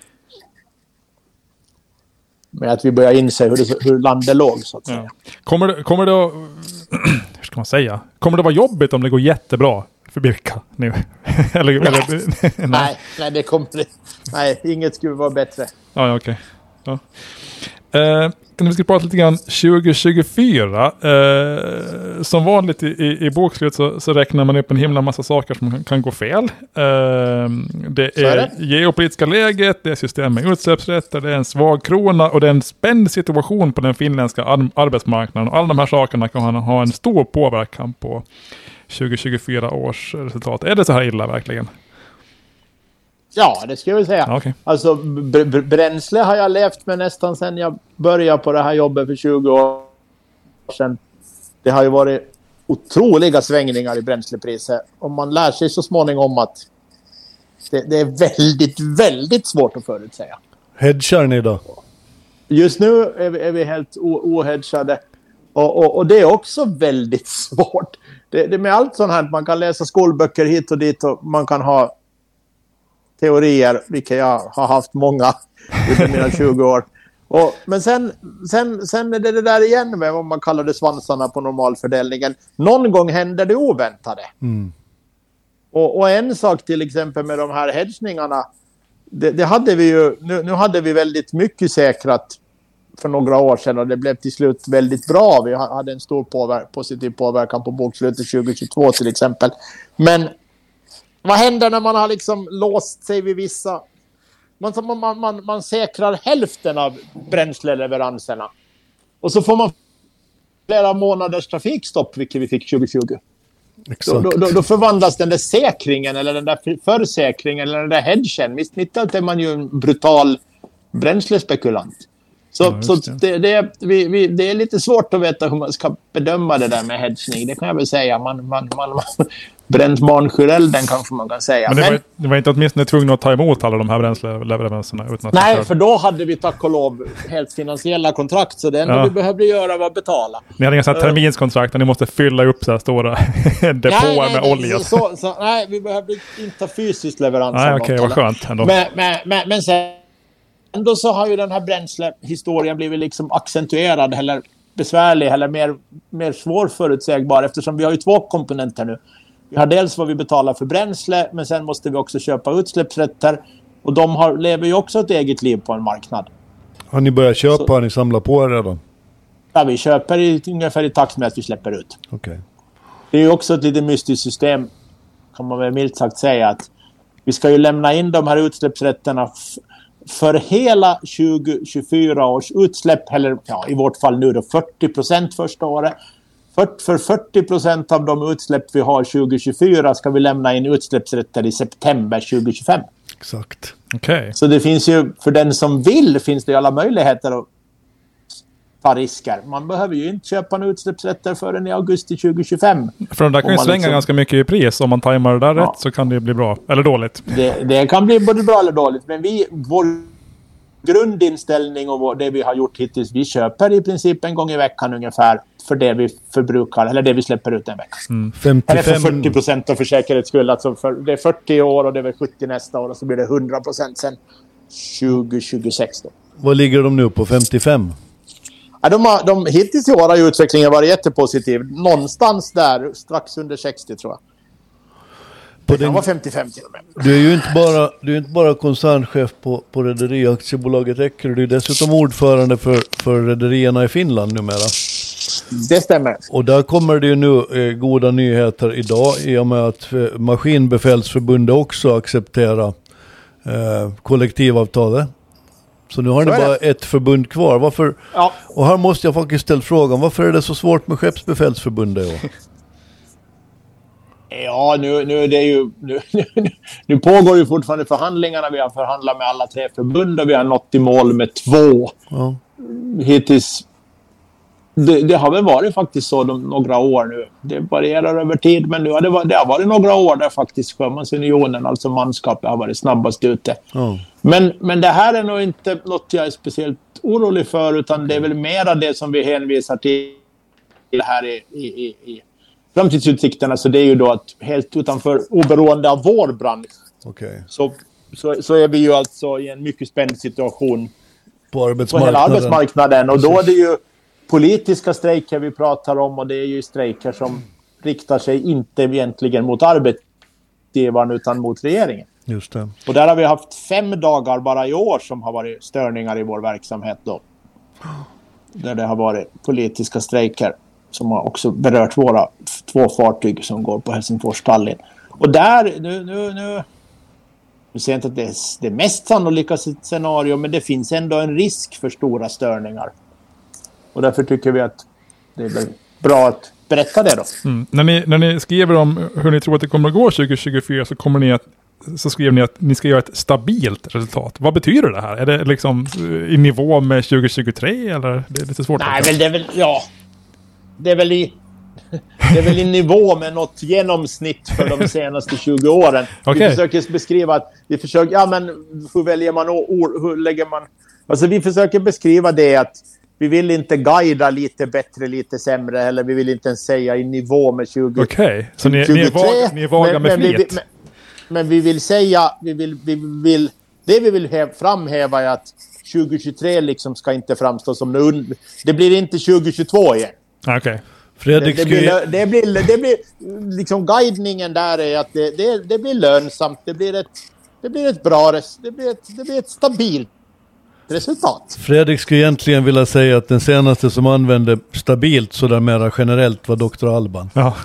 med att vi börjar inse hur, det, hur landet låg så att säga. Ja. Kommer, det, kommer det att, (clears throat) hur ska man säga? Kommer det vara jobbigt om det går jättebra för Birka nu? eller, (laughs) eller, nej. nej. nej, det kommer. Nej, inget skulle vara bättre. Ja, okej. Okay. Ja. Eh, vi ska prata lite grann 2024. Eh, som vanligt i, i, i bokslut så, så, räknar man upp en himla massa saker som kan, kan gå fel. Eh, det är, det geopolitiska läget, det är system med utsläppsrätter, det är en svag krona och det är en spänd situation på den finländska ar arbetsmarknaden. Och alla de här sakerna kan ha en stor påverkan på 2024 års resultat. Är det så här illa verkligen? Ja, det skulle jag säga. Okay. Alltså, bränsle har jag levt med nästan sedan jag började på det här jobbet för 20 år sedan. Det har ju varit otroliga svängningar i bränslepriser. Och man lär sig så småningom att det, det är väldigt, väldigt svårt att förutsäga. Hedgar ni då? Just nu är vi, är vi helt ohedgade. Och, och, och, det är också väldigt (laughs) svårt. Det, det med allt sånt här, man kan läsa skolböcker hit och dit och man kan ha teorier, vilka jag har haft många under mina (laughs) 20 år. Och, men sen, sen, sen är det det där igen med vad man kallar det svansarna på normalfördelningen. Någon gång händer det oväntade. Mm. Och, och, en sak till exempel med de här hedgningarna. Det, det, hade vi ju, nu, nu hade vi väldigt mycket säkrat för några år sedan och det blev till slut väldigt bra. Vi hade en stor påver positiv påverkan på bokslutet 2022 till exempel. Men vad händer när man har liksom låst sig vid vissa... Man, man, man, man säkrar hälften av bränsleleveranserna. Och så får man flera månaders trafikstopp, vilket vi fick 2020. Då, Exakt. då, då, då förvandlas den där säkringen eller den där för- försäkringen eller den där hedgen. Mitt är man ju en brutal bränslespekulant. Så, Ja, så det. det, vi, vi, det är lite svårt att veta hur man ska bedöma det där med hedgning. Det kan jag väl säga. Man, man, man, bränt barnsjörelden kanske man kan säga. Men det Men, var, det var inte åtminstone tvungna att ta emot alla de här bränsleleveranserna nej, ni, för då hade vi tack och lov helt finansiella kontrakt. Så det enda Ja. vi behövde göra var att betala. ni hade inga sådana här terminskontrakt där ni måste fylla upp så här stora (laughs) depåer med olja. Så, så, så, nej, vi behövde inte ha fysiskt leverans. Nej, okej, något vad skönt ändå. Men, men, men, men sen ändå så har ju den här bränslehistorien blivit liksom accentuerad eller besvärlig eller mer, mer svårförutsägbar eftersom vi har ju två komponenter nu. Vi har dels vad vi betalar för bränsle men sen måste vi också köpa utsläppsrätter och de har, lever ju också ett eget liv på en marknad. Har ni börjat köpa? Så- Har ni samlat på er redan? Ja, vi köper i, ungefär i takt med att vi släpper ut. Okej. Det är ju också ett lite mystiskt system, kan man väl milt sagt säga. att Vi ska ju lämna in de här utsläppsrätterna för hela 2024 års utsläpp, eller ja, i vårt fall nu då 40 procent första året. För, för 40 procent av de utsläpp vi har 2024 ska vi lämna in utsläppsrätter i september 2025. Exakt. Okej. Så det finns ju, för den som vill, finns det ju alla möjligheter att ta risker. Man behöver ju inte köpa några utsläppsrätter förrän i augusti 2025. För de där kan ju svänga liksom- ganska mycket i pris. Om man tajmar det där Ja. rätt så kan det bli bra. Eller dåligt. Det, det kan bli både bra eller dåligt, men vi, vår grundinställning och det vi har gjort hittills, vi köper i princip en gång i veckan ungefär för det vi förbrukar, eller det vi släpper ut en vecka. Eller för 40 55... procent för säkerhets skull. Alltså för, det är 40 i år och det är väl 70 nästa år och så blir det 100 procent sen 2026. Då. Vad ligger de nu på? 55? Ja, de har, de, hittills i år har utvecklingen varit jättepositiv. Någonstans där, strax under 60 tror jag. Det kan din... vara 55 till och med. Du är ju inte bara, du är inte bara koncernchef på, på Rederiaktiebolaget Eckerö. Du är dessutom ordförande för, för rederierna i Finland numera. Det stämmer. Och där kommer det ju nu eh, goda nyheter idag i och med att eh, Maskinbefälsförbundet också accepterar eh, kollektivavtalet. Så nu har ni bara ett förbund kvar. Varför? Ja, Och här måste jag faktiskt ställa frågan, varför är det så svårt med Skeppsbefälsförbundet? (laughs) Ja, nu, nu, är det ju, (laughs) nu, nu, nu pågår ju fortfarande förhandlingarna. Vi har förhandlat med alla tre förbund och vi har nått i mål med två Ja. hittills. Det, det har väl varit faktiskt så de, några år nu. Det varierar över tid, men nu har det, det har varit några år där faktiskt Sjömansunionen, alltså manskapet, har varit snabbast ute. Ja. Men, men det här är nog inte något jag är speciellt orolig för, utan det är väl mera det som vi hänvisar till här i, i, i, i framtidsutsikterna. Så det är ju då att helt utanför, oberoende av vår bransch, Okej. så, så, så är vi ju alltså i en mycket spänd situation På på arbetsmarknaden. hela arbetsmarknaden. Och då är det ju politiska strejker vi pratar om och det är ju strejker som riktar sig inte egentligen mot arbetsgivaren utan mot regeringen. Just det. Och där har vi haft fem dagar bara i år som har varit störningar i vår verksamhet då. (gasps) Där det har varit politiska strejker som har också berört våra två fartyg som går på Helsingfors-Tallinn. Och där, nu, nu, nu, säger jag inte att det är det mest sannolika scenario, men det finns ändå en risk för stora störningar. Och därför tycker vi att det är bra att berätta det då. Mm. När, ni, när ni skriver om hur ni tror att det kommer att gå 2024 så kommer ni att så skriver ni att ni ska göra ett stabilt resultat. Vad betyder det här? Är det liksom eh, i nivå med 2023 eller? Det är lite svårt. Nej, väl, det är väl... Ja. Det är väl i... (laughs) Det är väl i nivå med något genomsnitt för de senaste 20 åren. Okej. Vi försöker beskriva att... Vi försöker... Ja, men hur väljer man ord? Hur lägger man... Alltså, vi försöker beskriva det att vi vill inte guida lite bättre, lite sämre. Eller vi vill inte ens säga i nivå med 20... Okej, så ni, ni, är 23, vaga, ni är vaga men, med men, vi, flit? men, men vi vill säga, vi vill, vi vill, det vi vill häv, framhäva är att 2023 liksom ska inte framstå som Det blir inte 2022 igen. Ah, Okej. Det, Fredrik det, ju... blir, det, blir, det blir, liksom guidningen där är att det, det, det blir lönsamt, det blir ett, det blir ett bra, det blir ett, det blir ett stabilt resultat. Fredrik skulle egentligen vilja säga att den senaste som använde stabilt sådär mera generellt var Dr. Alban. Ja.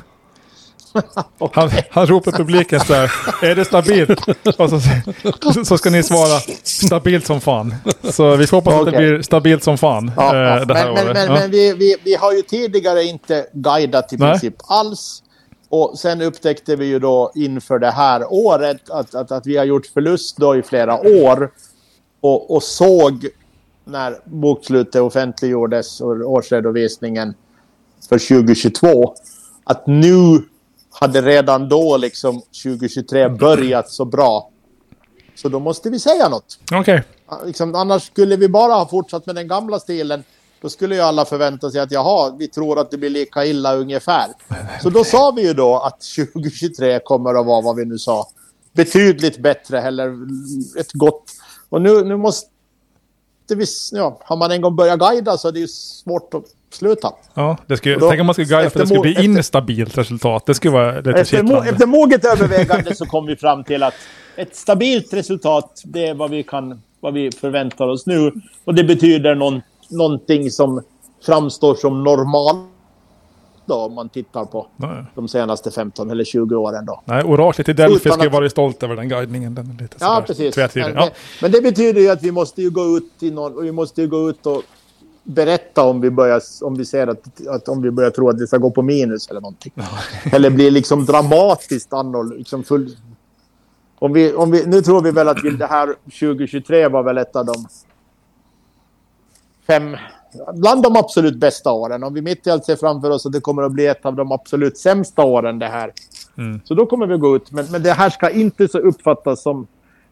Han, han ropar publiken så här, är det stabilt? Och så, så ska ni svara, stabilt som fan. Så vi får hoppas att det blir stabilt som fan Ja, eh, ja. det här men året. men, Ja. men vi, vi, vi har ju tidigare inte guidat i Nej. princip alls. Och sen upptäckte vi ju då inför det här året att, att, att vi har gjort förlust då i flera år. Och, och såg när bokslutet offentliggjordes och årsredovisningen för 2022 att nu hade redan då liksom 2023 börjat så bra. Så då måste vi säga något. Okej, Liksom, annars skulle vi bara ha fortsatt med den gamla stilen. Då skulle ju alla förvänta sig att jaha, vi tror att det blir lika illa ungefär. Så då sa vi ju då att 2023 kommer att vara vad vi nu sa. Betydligt bättre eller ett gott. Och nu, nu måste vi... Ja, har man en gång börjat guida så är det ju svårt att sluta. ja, det skulle, Då- tänk om man skulle guida för att det skulle bli efter- instabilt resultat. Det skulle vara lite Efter, mo, efter moget övervägande så kom vi fram till att ett stabilt resultat, det är vad vi, kan, vad vi förväntar oss nu. Och det betyder någon, någonting som framstår som normalt då, om man tittar på Ja, de senaste 15 eller 20 åren. Då. Nej, oraklet i Delphi Utan ska att- vara stolt över den guidningen. Den är lite Ja, precis. Men, Ja. men, men det betyder ju att vi måste ju gå ut, i någon, vi måste ju gå ut och berätta om vi, börjar, om vi ser att, att om vi börjar tro att det ska gå på minus eller någonting. Eller blir liksom dramatiskt annorlunda. Liksom full, om vi, om vi, nu tror vi väl att vi, det här 2023 var väl ett av de fem, bland de absolut bästa åren. Om vi mitt i allt ser framför oss att det kommer att bli ett av de absolut sämsta åren det här. Mm. Så då kommer vi gå ut. Men, men det här ska inte så uppfattas som,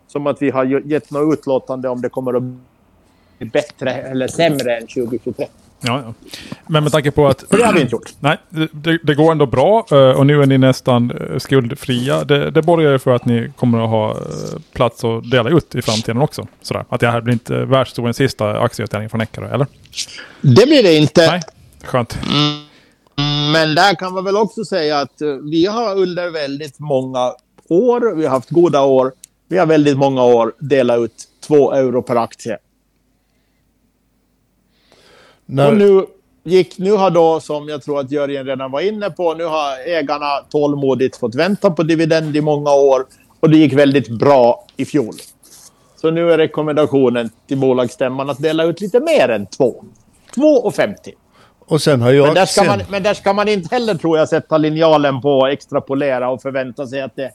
som att vi har ge- gett något utlåtande om det kommer att bättre eller sämre än 2023. Ja, ja. Men med tanke på att... För det har vi inte gjort. Nej, det- det, går ändå bra eh, och nu är ni nästan eh, skuldfria. Det, det borgar ju för att ni kommer att ha eh, plats att dela ut i framtiden också. Sådär. Att det här blir inte världshistoriens sista aktieutdelning från Eckerö, eller? Det blir det inte. Nej, skönt. Men där kan man väl också säga att vi har under väldigt många år, vi har haft goda år, vi har väldigt många år delat ut två euro per aktie. När, Och nu, gick, nu har då, som jag tror att Jörgen redan var inne på, nu har ägarna tålmodigt fått vänta på dividend i många år och det gick väldigt bra i fjol. Så nu är rekommendationen till bolagsstämman att dela ut lite mer än två. 2,50. och sen har jag Men där, ska aktien. man, men där ska man inte heller, tror jag, sätta linjalen på och extrapolera och förvänta sig att det,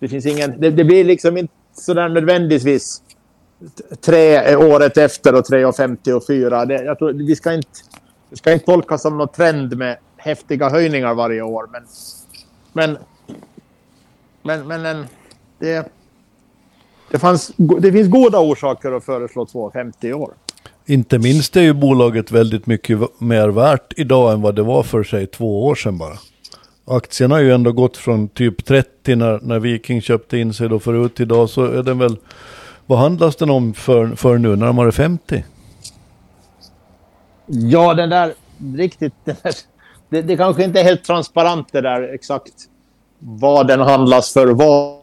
det finns ingen... Det, det blir liksom inte sådär nödvändigtvis tre året efter och 3,50 och 4. Det, jag tror, vi ska inte, det ska inte tolkas som någon trend med häftiga höjningar varje år. Men, men, men, men en, det, det, fanns, det finns goda orsaker att föreslå 2,50 i år. Inte minst är ju bolaget väldigt mycket mer värt idag än vad det var för sig två år sedan bara. Aktien har ju ändå gått från typ 30 när, när Viking köpte in sig då förut. Idag så är den väl, vad handlas den om för, för nu, närmare 50? Ja, den där riktigt... (laughs) Den där, det, det kanske inte är helt transparent det där exakt vad den handlas för vad.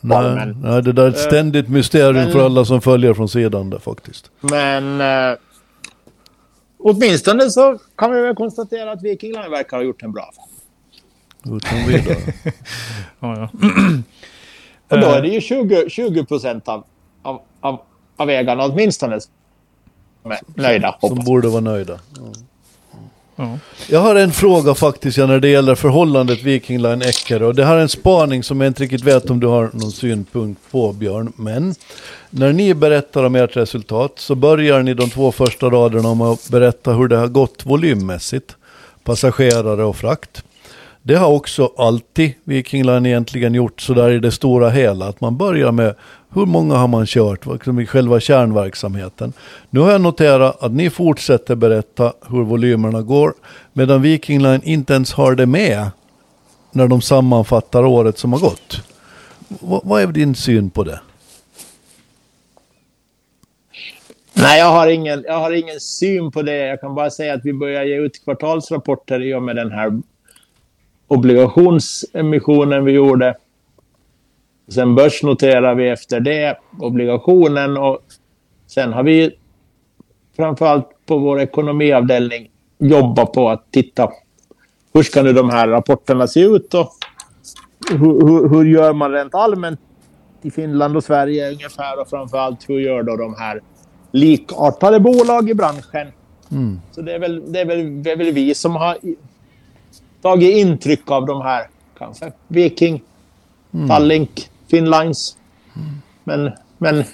Nej, men, nej, det där är ett ständigt mysterium men- för alla som följer från sidan där faktiskt. men eh, åtminstone så kan vi väl konstatera att Viking Line verkar ha gjort en bra affär. Utan vidare. (laughs) Ja, ja. Och då Eh. är det ju 20, 20 procent av, av, ägarna åtminstone som är nöjda. som Hoppas. borde vara nöjda. Ja. Jag har en fråga faktiskt ja, när det gäller förhållandet Viking Line Eckerö. Och det här är en spaning som jag inte riktigt vet om du har någon synpunkt på Björn. Men när ni berättar om ert resultat så börjar ni de två första raderna med att berätta hur det har gått volymmässigt. Passagerare och frakt. Det har också alltid Viking Line egentligen gjort sådär i det stora hela. Att man börjar med hur många har man kört, liksom i själva kärnverksamheten. Nu har jag noterat att ni fortsätter berätta hur volymerna går. Medan Viking Line inte ens har det med när de sammanfattar året som har gått. V- vad är din syn på det? Nej, jag har, ingen, jag har ingen syn på det. Jag kan bara säga att vi börjar ge ut kvartalsrapporter i och med den här obligationsemissionen vi gjorde. Sen börsnoterar vi efter det obligationen och sen har vi framförallt på vår ekonomiavdelning jobbat på att titta hur ska nu de här rapporterna se ut och hur, hur, hur gör man rent allmänt i Finland och Sverige ungefär och framförallt hur gör då de här likartade bolag i branschen? Mm. Så det är, väl, det, är väl, det är väl vi som har tagit intryck av de här. Kanske Viking, Tallink, Finnlines. Men, men,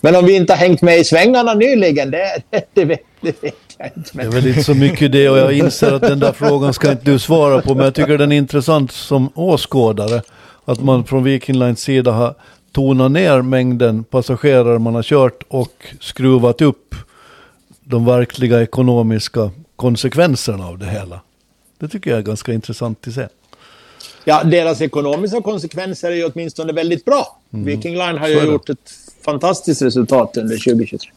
men om vi inte har hängt med i svängarna nyligen, det, det, (laughs) det, vet, det vet jag inte. Det är Men, väl inte så mycket det och jag inser att den där frågan ska inte du svara på. Men jag tycker den är intressant som åskådare. Att man från Viking Lines sida har tonat ner mängden passagerare man har kört och skruvat upp de verkliga ekonomiska konsekvenserna av det hela. Det tycker jag är ganska intressant att se. ja, deras ekonomiska konsekvenser är ju åtminstone väldigt bra. Viking Line har ju gjort ett fantastiskt resultat under 2023.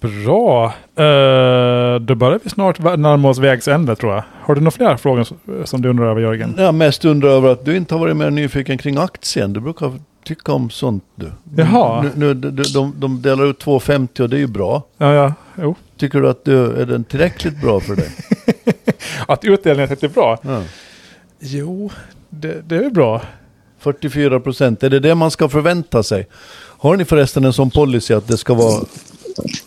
Bra. Uh, då börjar vi snart närma oss vägs ände tror jag. Har du några fler frågor som- som du undrar över Jörgen? Jag mest undrar över att du inte har varit mer nyfiken kring aktien. Du brukar tycka om sånt du. Jaha. Nu, nu, de, de, de delar ut 2,50 och det är ju bra. Ja, ja. Jo. Tycker du att du, är den tillräckligt bra för dig? (laughs) (laughs) Att utdelningen är bra? Ja. Jo, det, det är bra. 44 procent, är det det man ska förvänta sig? Har ni förresten en sån policy att det ska vara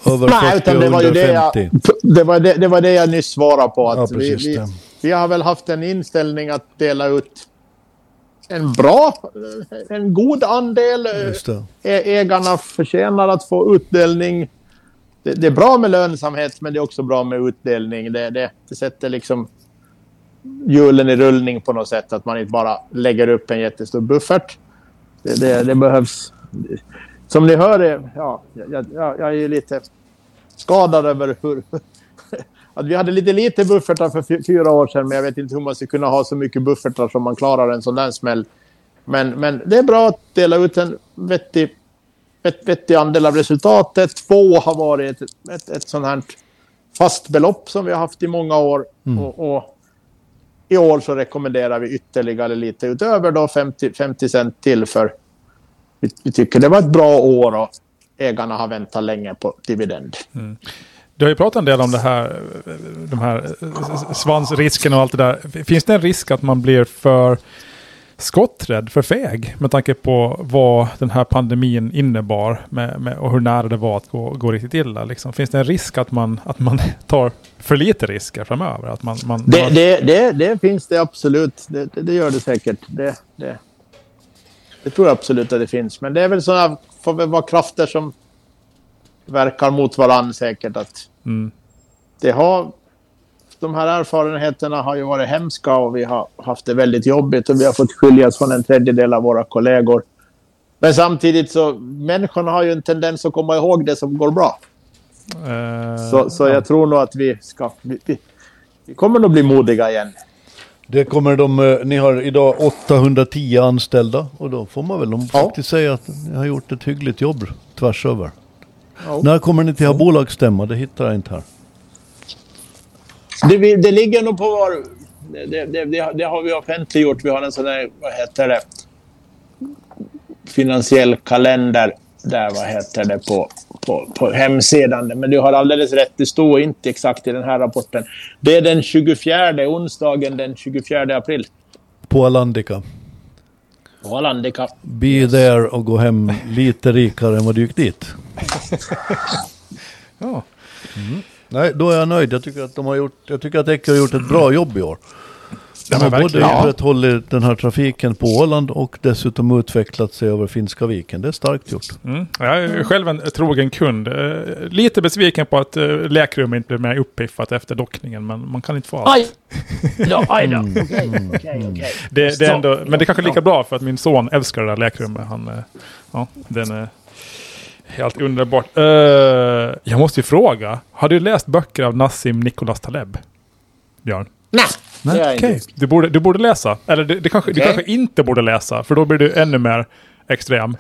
över 40 Nej, utan det var ju det jag, 50? det var det, det var det jag nyss svarade på. Att Ja, vi, precis vi, vi har väl haft en inställning att dela ut en bra, en god andel. Ä- Ägarna förtjänar att få utdelning. Det, det är bra med lönsamhet, men det är också bra med utdelning. Det, det, det sätter liksom hjulen i rullning på något sätt. Att man inte bara lägger upp en jättestor buffert. Det, det, det behövs. Som ni hör, är- ja, jag, jag, jag är ju lite skadad över hur... (laughs) Att vi hade lite lite buffertar för fyra år sedan, men jag vet inte hur man ska kunna ha så mycket buffertar som man klarar en sån där smäll. Men, men det är bra att dela ut en vettig, vet, vettig andel av resultatet. Två har varit ett, ett, ett sånt här fast belopp som vi har haft i många år. Och, och I år så rekommenderar vi ytterligare lite utöver då 50, 50 cent till för vi, vi tycker det var ett bra år och ägarna har väntat länge på dividend. Du har ju pratat en del om det här, de här svansrisken och allt det där. Finns det en risk att man blir för skotträdd, för feg med tanke på vad den här pandemin innebar med, med, och hur nära det var att gå, gå riktigt illa? Liksom. Finns det en risk att man, att man (laughs) tar för lite risker framöver? Att man, man, Det, man, det, det, det finns det absolut. Det, det, gör det säkert. Det, det, det tror jag absolut att det finns. Men det är väl sådana, får väl vara krafter som verkar mot varandra säkert. Att Mm. det har, de här erfarenheterna har ju varit hemska och vi har haft det väldigt jobbigt och vi har fått skiljas från en tredjedel av våra kollegor. Men samtidigt så, människorna har ju en tendens att komma ihåg det som går bra. eh, Så, så jag tror nog att vi ska... Vi, vi, vi kommer nog bli modiga igen. Det kommer de, eh, ni har idag 810 anställda och då får man väl de Ja. faktiskt säga att ni har gjort ett hyggligt jobb tvärs över. Ja. När kommer ni till ha bolagsstämma? Det hittar jag inte här. Det, vi- det ligger nog på vår... Det, det, det, det har- det vi offentliggjort. Vi har en sån där, vad heter det, finansiell kalender där, vad heter det, på, på, på hemsidan. Men du har alldeles rätt, det står inte exakt i den här rapporten. Det är den 24, onsdagen den 24 april. På Alandica. På Alandica. Be there och gå hem lite rikare än vad du gick dit. (laughs) ja. Nej, då är jag nöjd. Jag tycker att de har gjort, jag tycker att Ecke har gjort ett bra jobb i år. De Ja, har men både. Ja. upprätthållit den här trafiken på Åland och dessutom utvecklat sig över Finska viken. Det är starkt gjort. Mm. Jag är själv en trogen kund. Eh, Lite besviken på att uh, läkrummet inte blev mer uppiffat efter dockningen, men man kan inte få allt. Aj! Ja, aj då. Mm. Okej, okej, okej. Det, det är ändå, men det är kanske lika bra för att min son älskar det där läkrummet. Han, eh, ja, den är helt underbart. Eh, jag måste ju fråga, har du läst böcker av Nassim Nicholas Taleb? Björn? Nej, det okej. inte. Du, borde, du borde läsa. Eller det, det kanske, du Okej. kanske inte borde läsa, för då blir du ännu mer extrem.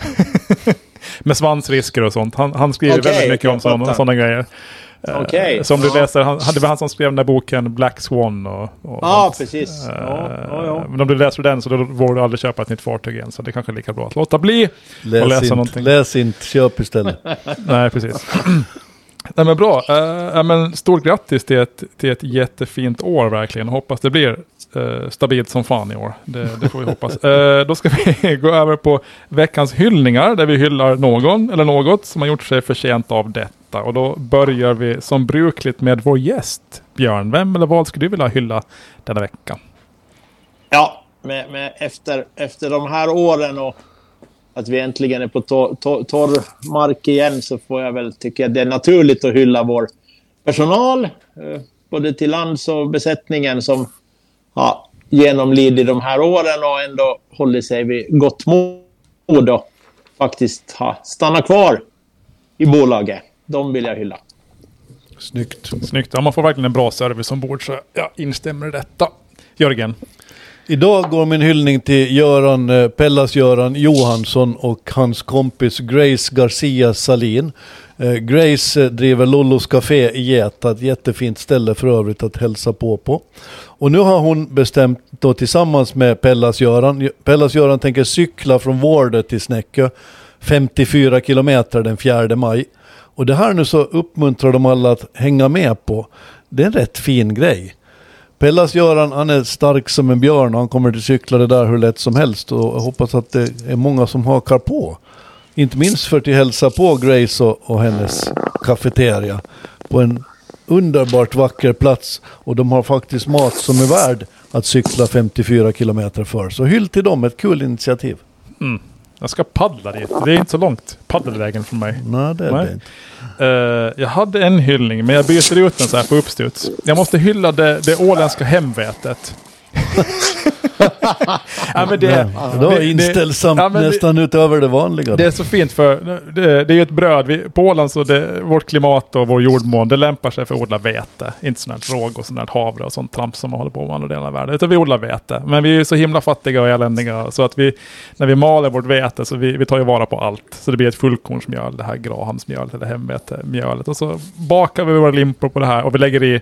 (laughs) Med svansrisker och sånt. Han, han skriver Okej, väldigt mycket om sådana, sådana grejer. Eh, Okej, Som du läser, han, det var han som skrev den där boken Black Swan och, och Ja, sånt. precis. Ja, Eh, ja, ja. Men om du läser den så då vågar du aldrig köpa ett nytt fartyg igen. Så det kanske är lika bra att låta bli. Läs, läsa inte, någonting. läs inte, köp istället. (laughs) Nej, precis. (clears throat) Nej men bra. Uh, men stort grattis till ett, till ett jättefint år verkligen. Hoppas det blir uh, stabilt som fan i år. Det, det får vi hoppas. Uh, (laughs) då ska vi (laughs) gå över på veckans hyllningar där vi hyllar någon eller något som har gjort sig förtjänt av detta. Och då börjar vi som brukligt med vår gäst Björn. Vem eller vad skulle du vilja hylla denna vecka? Ja, med, med efter, efter de här åren och att vi äntligen är på torr, tor torr mark igen så får jag väl tycka att det är naturligt att hylla vår personal. Eh, både till lands och besättningen som har genomlidit de här åren och ändå hållit sig vid gott mod och faktiskt har stannat kvar i bolaget. De vill jag hylla. Snyggt. Snyggt. Ja, man får verkligen en bra service ombord så jag instämmer i detta. Jörgen? Idag går min hyllning till Göran, eh, Pellas-Göran Johansson och hans kompis Grace Garcia Salin. Eh, Grace eh, driver Lollos Café i Geta, ett jättefint ställe för övrigt att hälsa på på. Och nu har hon bestämt då tillsammans med Pellas-Göran, Pellas-Göran tänker cykla från Vårde till Snäckö 54 kilometer den 4 maj. Och det här nu så uppmuntrar de alla att hänga med på. Det är en rätt fin grej. Pellas-Göran, han är stark som en björn och han kommer att cykla det där hur lätt som helst. Och jag hoppas att det är många som hakar på. Inte minst för att hälsa på Grace och, och hennes kafeteria. På en underbart vacker plats. Och de har faktiskt mat som är värd att cykla 54 kilometer för. Så hyll till dem, ett kul initiativ. Mm. Jag ska paddla dit. Det är inte så långt paddelvägen från mig. Nej, det är Nej. det inte. Uh, jag hade en hyllning, men jag byter ut den så här på uppstuds. Jag måste hylla det, det åländska hemvetet. (laughs) ja, men det, Det var inställsamt ja, men det- nästan utöver det vanliga. det är så fint för det, det är ju ett bröd. Vi, på Åland så det, vårt klimat och vår jordmån det lämpar sig för att odla vete. Inte sånt här råg och sånt här havre och sånt tramp som man håller på med i andra delar av världen. Utan vi odlar vete. Men vi är ju så himla fattiga och eländiga så att vi när vi maler vårt vete så vi, vi tar ju vara på allt. Så det blir ett fullkornsmjöl, det här grahamnsmjölet eller hemvetemjölet. Och så bakar vi våra limpor på det här och vi lägger i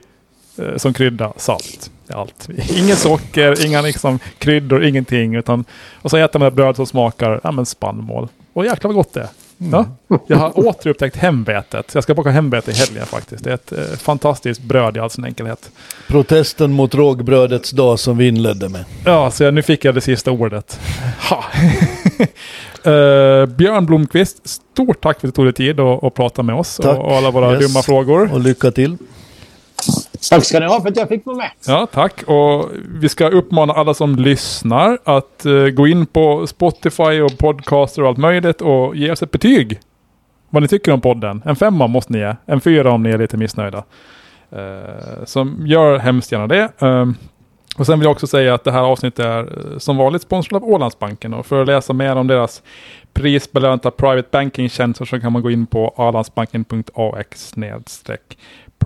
som krydda salt. Allt. Ingen socker, inga liksom kryddor, ingenting. Utan, och så äter man ett bröd som smakar ja, men spannmål. Och jäklar vad gott det är. Ja, jag har återupptäckt hemvetet. Jag ska baka hemvete i helgen faktiskt. Det är ett eh, fantastiskt bröd i all sin enkelhet. Protesten mot rågbrödets dag som vi inledde med. Ja, så jag, nu fick jag det sista ordet. Ha. (laughs) Eh, Björn Blomqvist, stort tack för att du tog dig tid att prata med oss Tack. och, och alla våra Yes. dumma frågor. Och lycka till. Tack ska ni ha för att jag fick vara med. Ja, tack. Och vi ska uppmana alla som lyssnar att eh, gå in på Spotify och podcaster och allt möjligt och ge oss ett betyg. Vad ni tycker om podden. En femma måste ni ge. En fyra om ni är lite missnöjda. Eh, uh, så gör hemskt gärna det. Ehm, och sen vill jag också säga att det här avsnittet är eh, som vanligt sponsrat av Ålandsbanken. Och för att läsa mer om deras prisbelönta private banking-tjänster så kan man gå in på alandsbanken.ax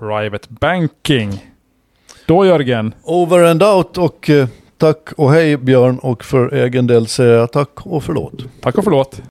private banking. Då Jörgen, Over and out och eh, tack och hej Björn och för egen del säger jag tack och förlåt. tack och förlåt.